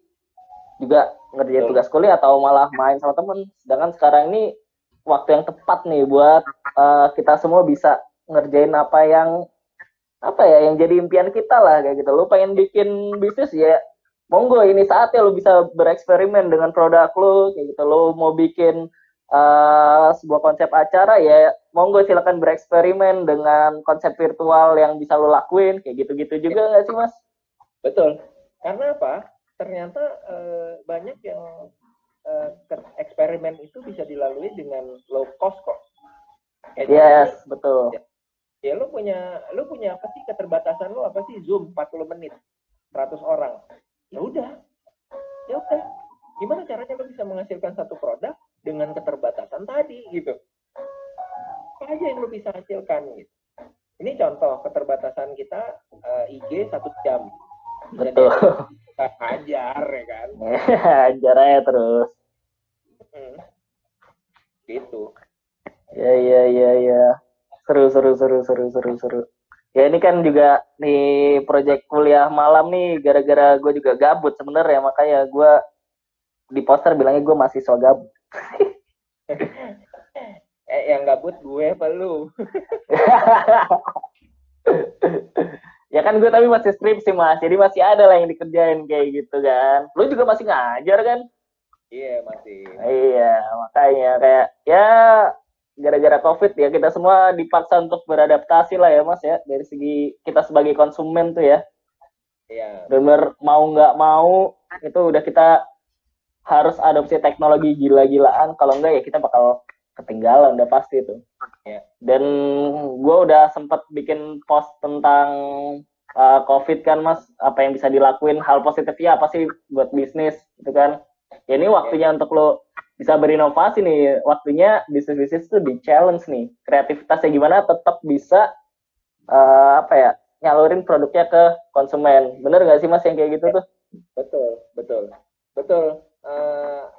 S1: Juga ngerjain tugas kuliah atau malah main sama temen. Sedangkan sekarang ini waktu yang tepat nih buat uh, kita semua bisa ngerjain apa yang apa ya yang jadi impian kita lah kayak gitu. Lu pengen bikin bisnis ya monggo ini saatnya lu bisa bereksperimen dengan produk lu kayak gitu. Lu mau bikin uh, sebuah konsep acara ya monggo silakan bereksperimen dengan konsep virtual yang bisa lo lakuin kayak gitu-gitu juga nggak sih mas?
S2: Betul. Karena apa? Ternyata uh, banyak yang uh, eksperimen itu bisa dilalui dengan low cost kok.
S1: Eh, yes, ini, betul.
S2: Ya, ya lo punya lo punya apa sih keterbatasan lo apa sih Zoom 40 menit 100 orang. Ya udah. Ya udah. Gimana caranya lo bisa menghasilkan satu produk dengan keterbatasan tadi gitu. Apa aja yang lo bisa hasilkan gitu. Ini contoh keterbatasan kita uh, IG satu jam.
S1: Betul.
S2: kita hajar ya kan.
S1: hajar aja terus.
S2: Hmm. Gitu.
S1: Ya ya ya ya. Seru seru seru seru seru seru. Ya ini kan juga nih proyek kuliah malam nih gara-gara gue juga gabut sebenarnya makanya gue di poster bilangnya gue masih so gabut.
S2: Eh yang gabut gue apa lu?
S1: ya kan gue tapi masih skripsi mas, jadi masih ada lah yang dikerjain kayak gitu kan. Lu juga masih ngajar kan?
S2: Iya masih.
S1: Iya makanya kayak ya gara-gara covid ya kita semua dipaksa untuk beradaptasi lah ya mas ya dari segi kita sebagai konsumen tuh ya.
S2: Iya.
S1: Bener mau nggak mau itu udah kita harus adopsi teknologi gila-gilaan. Kalau enggak ya kita bakal ketinggalan udah pasti itu
S2: ya.
S1: dan gue udah sempet bikin post tentang uh, covid kan mas. Apa yang bisa dilakuin hal positifnya apa sih buat bisnis gitu kan. Ya ini waktunya ya. untuk lo bisa berinovasi nih. Waktunya bisnis bisnis tuh di challenge nih. Kreativitasnya gimana tetap bisa uh, apa ya nyalurin produknya ke konsumen. Bener gak sih mas yang kayak gitu tuh?
S2: Betul betul. Betul uh,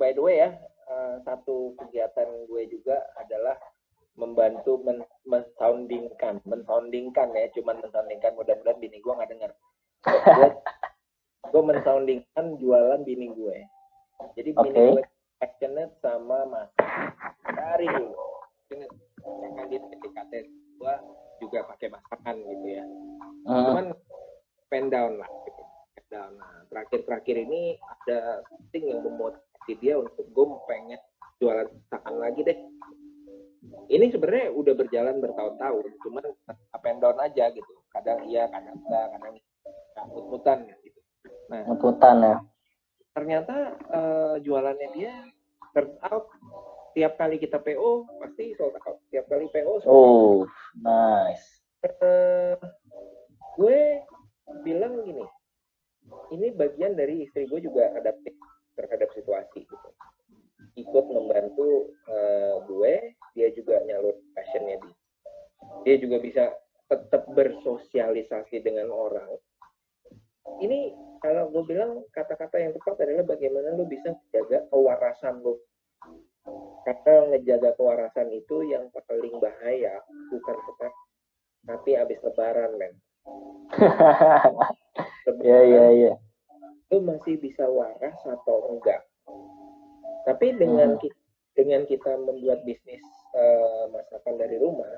S2: by the way ya uh, satu kegiatan gue juga adalah membantu men mensoundingkan mensoundingkan ya cuman mensoundingkan mudah-mudahan bini gue nggak dengar gue gue mensoundingkan jualan bini gue. Jadi bini okay. gue passionate sama mas dari dulu. Kan di PKT gue juga pakai masakan gitu ya. Uh. cuman pen down lah gitu nah terakhir-terakhir ini ada something yang memotivasi dia untuk gue pengen jualan masakan lagi deh. Ini sebenarnya udah berjalan bertahun-tahun cuman up and down aja gitu. Kadang iya kadang enggak kadang mut-mutan gitu.
S1: Nah mut-mutan ya.
S2: ternyata uh, jualannya dia turn out tiap kali kita PO pasti sold out. Tiap kali PO
S1: sold oh nice.
S2: Uh, gue bilang gini ini bagian dari istri gue juga adaptif terhadap situasi gitu. Ikut membantu uh, gue dia juga nyalur passionnya di dia juga bisa tetap bersosialisasi dengan orang. Ini kalau gue bilang kata-kata yang tepat adalah bagaimana lo bisa jaga kewarasan lo karena ngejaga kewarasan itu yang paling bahaya bukan tetap tapi habis lebaran men
S1: Iya iya iya.
S2: Lo masih bisa waras atau enggak. Tapi dengan hmm. kita, dengan kita membuat bisnis uh, masakan dari rumah,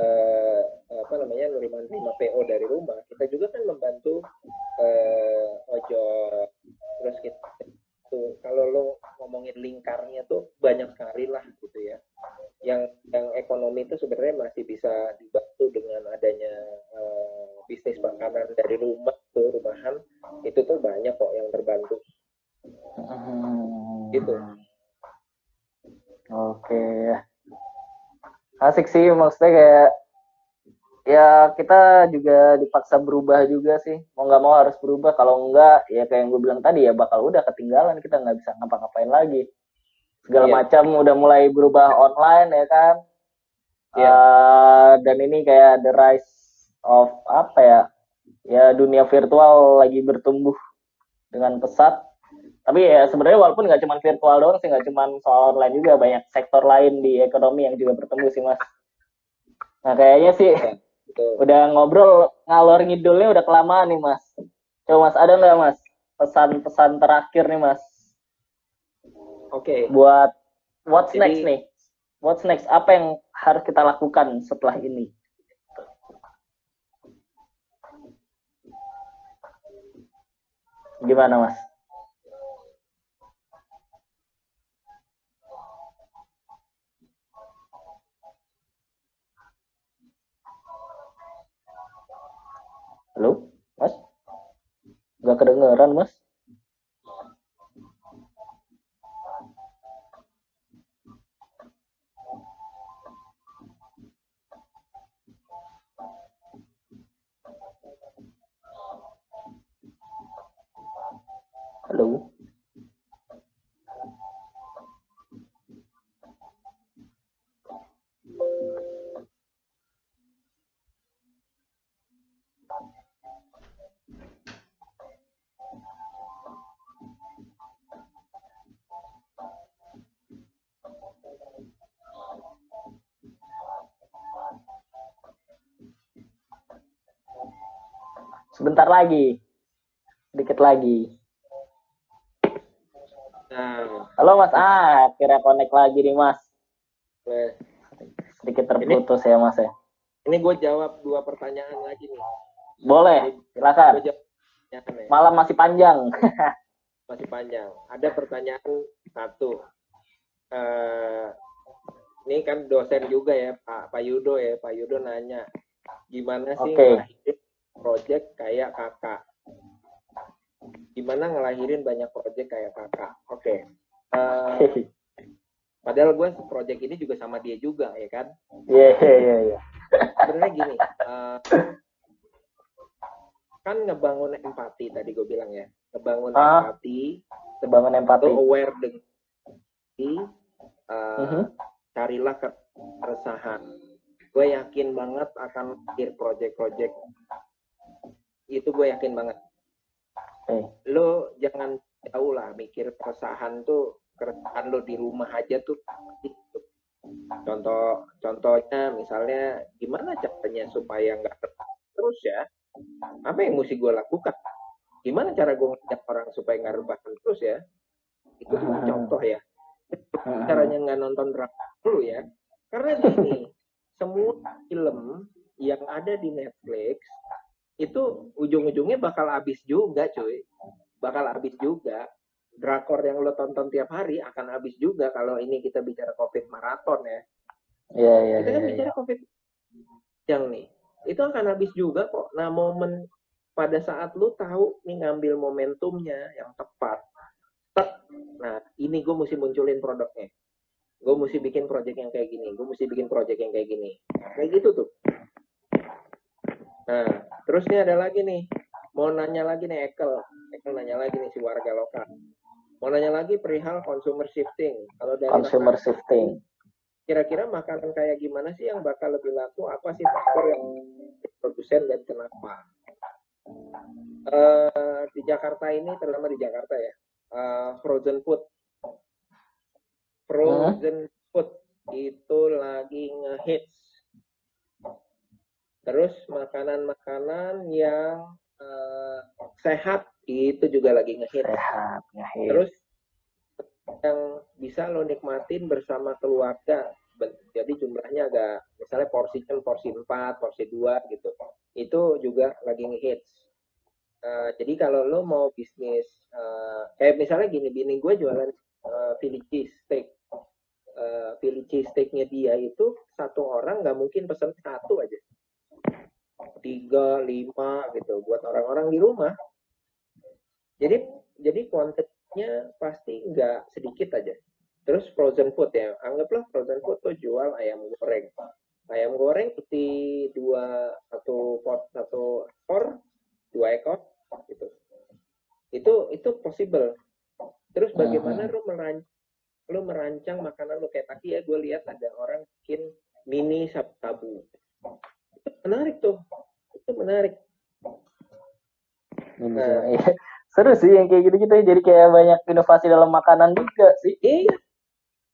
S2: uh, apa namanya nerima PO dari rumah, kita juga kan membantu uh, ojol. Terus kita tuh kalau lo ngomongin lingkarnya tuh banyak sekali lah gitu ya yang yang ekonomi itu sebenarnya masih bisa dibantu dengan adanya uh, bisnis makanan dari rumah rumahan itu tuh banyak kok yang terbantu hmm. gitu
S1: oke asik sih maksudnya kayak ya kita juga dipaksa berubah juga sih mau nggak mau harus berubah kalau enggak ya kayak yang gue bilang tadi ya bakal udah ketinggalan kita nggak bisa ngapa-ngapain lagi segala yeah. macam udah mulai berubah online ya kan yeah. Iya. uh, dan ini kayak the rise of apa ya ya dunia virtual lagi bertumbuh dengan pesat tapi ya sebenarnya walaupun nggak cuma virtual doang sih nggak cuma soal online juga banyak sektor lain di ekonomi yang juga bertumbuh sih mas nah kayaknya sih yeah Betul. Udah ngobrol ngalor ngidulnya udah kelamaan nih mas. Coba mas ada nggak mas pesan-pesan terakhir nih mas?
S2: Oke. Okay.
S1: Buat what's Jadi, next nih? What's next? Apa yang harus kita lakukan setelah ini? Gimana mas? Halo, Mas? Gak kedengeran, Mas? Halo? Sebentar lagi. Dikit lagi. Nah. Halo Mas Ah, kira connect lagi nih Mas. Sedikit terputus ini, ya Mas ya.
S2: Ini gue jawab dua pertanyaan lagi nih.
S1: Boleh, silakan. Malam masih panjang.
S2: masih panjang. Ada pertanyaan satu. Uh, ini kan dosen juga ya Pak Pak Yudo ya Pak Yudo nanya gimana sih okay project kayak kakak gimana ngelahirin banyak project kayak kakak. Oke. Okay. uh, eh, padahal gue project ini juga sama dia juga ya kan?
S1: Iya iya iya, iya.
S2: sebenarnya gini uh, kan ngebangun empati tadi gue bilang ya. Ngebangun uh, empati.
S1: Ngebangun empati.
S2: Aware dengan uh, uh -huh. carilah keresahan. Gue yakin banget akan akhir project-project itu gue yakin banget hmm. lo jangan jauh lah mikir keresahan tuh keresahan lo di rumah aja tuh contoh contohnya misalnya gimana caranya supaya nggak terus ya apa yang mesti gue lakukan gimana cara gue ngajak orang supaya nggak rebahan terus ya itu cuma hmm. contoh ya hmm. caranya nggak nonton drama dulu ya karena gini semua film yang ada di Netflix itu ujung-ujungnya bakal habis juga cuy. Bakal habis juga. Drakor yang lo tonton tiap hari akan habis juga kalau ini kita bicara covid maraton ya.
S1: Iya, iya.
S2: Kita kan
S1: ya,
S2: bicara ya. covid yang nih. Itu akan habis juga kok. Nah momen pada saat lu tahu nih ngambil momentumnya yang tepat nah ini gue mesti munculin produknya. Gue mesti bikin project yang kayak gini. Gue mesti bikin project yang kayak gini. Kayak gitu tuh Nah, terus nih ada lagi nih, mau nanya lagi nih Ekel, Ekel nanya lagi nih si warga lokal. Mau nanya lagi perihal consumer shifting.
S1: Kalau dari consumer shifting.
S2: kira-kira makanan kayak gimana sih yang bakal lebih laku? Apa sih faktor yang produsen dan kenapa? Uh, di Jakarta ini, terutama di Jakarta ya, uh, frozen food. Frozen huh? food itu lagi ngehits. Terus makanan-makanan yang uh, sehat itu juga lagi ngehits.
S1: Sehat, ngehits.
S2: Terus yang bisa lo nikmatin bersama keluarga jadi jumlahnya agak misalnya porsi kan porsi 4, porsi 2 gitu itu juga lagi ngehits uh, jadi kalau lo mau bisnis uh, kayak misalnya gini bini gue jualan uh, Philly cheese steak uh, Philly cheese steaknya dia itu satu orang nggak mungkin pesan satu aja tiga lima gitu buat orang-orang di rumah jadi jadi kuantitas nya pasti nggak sedikit aja. Terus frozen food ya, anggaplah frozen food tuh jual ayam goreng. Ayam goreng putih dua satu pot satu ekor, dua ekor gitu. Itu itu possible. Terus bagaimana lu merancang lu merancang makanan lu kayak tadi ya gue lihat ada orang bikin mini sabu itu menarik tuh itu menarik
S1: nah, iya seru sih yang kayak gitu-gitu ya. jadi kayak banyak inovasi dalam makanan juga sih.
S2: Iya.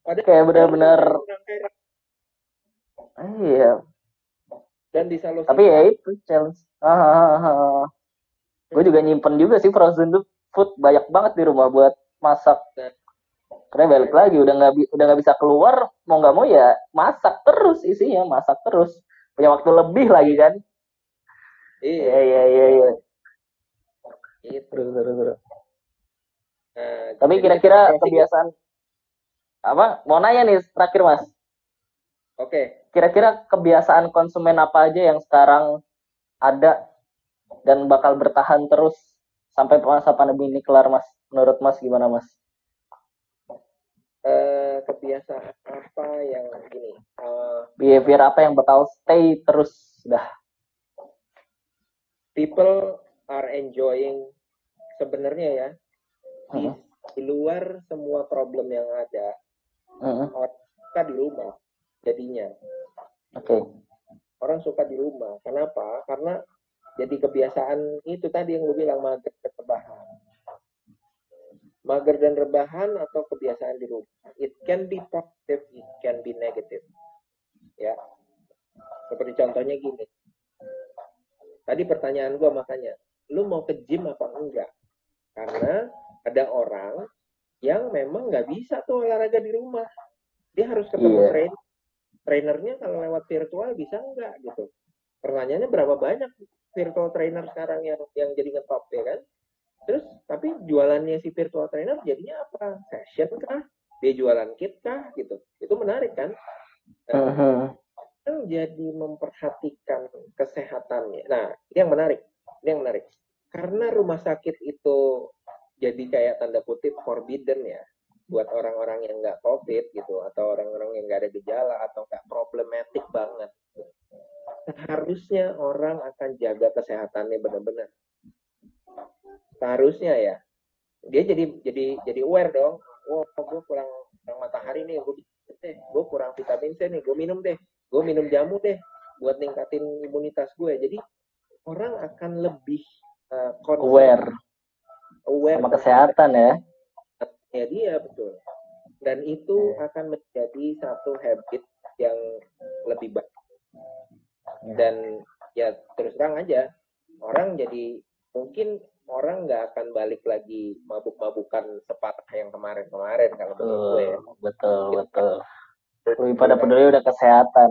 S1: Ada kayak benar-benar iya.
S2: Dan di Salo
S1: tapi ya itu challenge. Ah, ah, gue juga nyimpen juga sih frozen food. Banyak banget di rumah buat masak. Karena balik lagi udah nggak udah nggak bisa keluar mau nggak mau ya masak terus isinya masak terus. Punya waktu lebih lagi kan. Iya iya iya, iya. Terus, terus. Nah, Tapi kira-kira kebiasaan apa? Mau nanya nih terakhir mas.
S2: Oke. Okay.
S1: Kira-kira kebiasaan konsumen apa aja yang sekarang ada dan bakal bertahan terus sampai masa pandemi ini kelar mas? Menurut mas gimana mas?
S2: Uh, kebiasaan apa yang ini?
S1: Uh, Behavior apa yang bakal stay terus dah?
S2: People are enjoying sebenarnya ya di, uh-huh. di luar semua problem yang ada uh-huh. orang suka di rumah jadinya.
S1: Oke. Okay.
S2: orang suka di rumah. Kenapa? Karena jadi kebiasaan itu tadi yang gue bilang mager dan rebahan. Mager dan rebahan atau kebiasaan di rumah? It can be positive it can be negative. Ya. Seperti contohnya gini. Tadi pertanyaan gue makanya lu mau ke gym apa enggak karena ada orang yang memang nggak bisa tuh olahraga di rumah. Dia harus ketemu yeah. trainer trainernya kalau lewat virtual bisa enggak gitu. Pertanyaannya berapa banyak virtual trainer sekarang yang yang jadi ngetop ya kan? Terus tapi jualannya si virtual trainer jadinya apa? Session kah? Dia jualan kit kah? Gitu. Itu menarik kan? Nah, uh-huh. kan jadi memperhatikan kesehatannya. Nah ini yang menarik. Ini yang menarik karena rumah sakit itu jadi kayak tanda kutip forbidden ya buat orang-orang yang nggak covid gitu atau orang-orang yang nggak ada gejala atau nggak problematik banget. Seharusnya orang akan jaga kesehatannya benar-benar. Seharusnya ya. Dia jadi jadi jadi aware dong. Oh gue kurang kurang matahari nih gue gue kurang vitamin C nih gue minum deh. Gue minum jamu deh buat ningkatin imunitas gue jadi orang akan lebih
S1: uh, aware
S2: aware
S1: sama kesehatan ya
S2: ya dia betul dan itu yeah. akan menjadi satu habit yang lebih baik yeah. dan ya terus terang aja orang jadi mungkin orang nggak akan balik lagi mabuk-mabukan sepatah yang kemarin-kemarin kalau
S1: betul, gue ya. Betul, betul. Lebih pada peduli udah kesehatan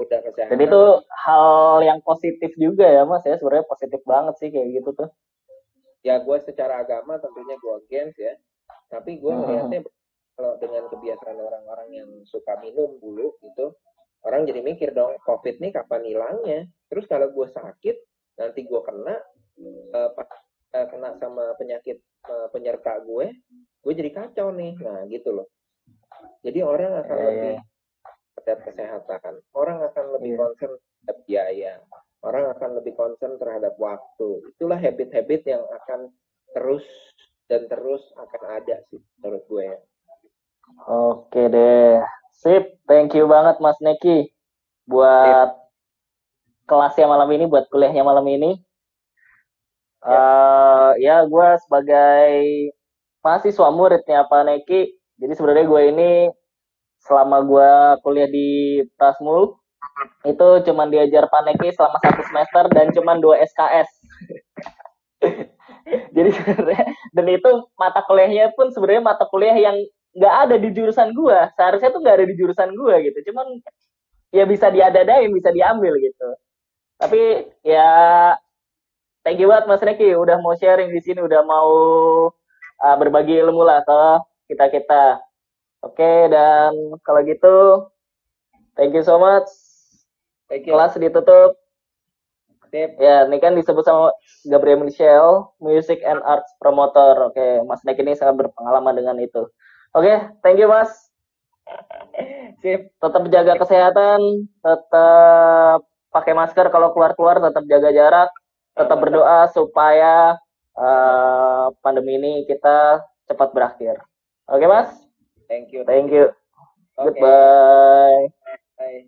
S2: udah kesehatan.
S1: Jadi itu hal yang positif juga ya mas ya sebenarnya positif banget sih kayak gitu tuh.
S2: Ya gue secara agama tentunya gue against ya. Tapi gue melihatnya hmm. kalau dengan kebiasaan orang-orang yang suka minum dulu gitu, orang jadi mikir dong, COVID nih kapan hilangnya? Terus kalau gue sakit, nanti gue kena, uh, uh, kena sama penyakit uh, penyerta gue, gue jadi kacau nih. Nah gitu loh. Jadi orang akan yeah, lebih yeah terhadap kesehatan. Orang akan lebih yeah. concern terhadap biaya. Orang akan lebih concern terhadap waktu. Itulah habit-habit yang akan terus dan terus akan ada sih menurut gue.
S1: Oke deh. Sip, thank you banget Mas Neki buat Sip. kelasnya malam ini, buat kuliahnya malam ini. Ya, uh, ya gue sebagai mahasiswa muridnya Pak Neki, jadi sebenarnya gue ini selama gue kuliah di Tasmul itu cuman diajar Pak Neki selama satu semester dan cuman dua SKS. jadi dan itu mata kuliahnya pun sebenarnya mata kuliah yang nggak ada di jurusan gua. Seharusnya tuh nggak ada di jurusan gua gitu. Cuman ya bisa diadadain bisa diambil gitu. Tapi ya thank you banget Mas Reki udah mau sharing di sini udah mau uh, berbagi ilmu lah ke kita kita oke dan kalau gitu thank you so much thank you. kelas ditutup Sip. Ya, ini kan disebut sama Gabriel Michel, Music and Arts Promoter. Oke, Mas Nek ini sangat berpengalaman dengan itu. Oke, thank you Mas. Sip. Tetap jaga kesehatan, tetap pakai masker kalau keluar-keluar, tetap jaga jarak, tetap berdoa supaya uh, pandemi ini kita cepat berakhir. Oke, Mas?
S2: Thank you.
S1: Thank you. Okay. Goodbye. Bye.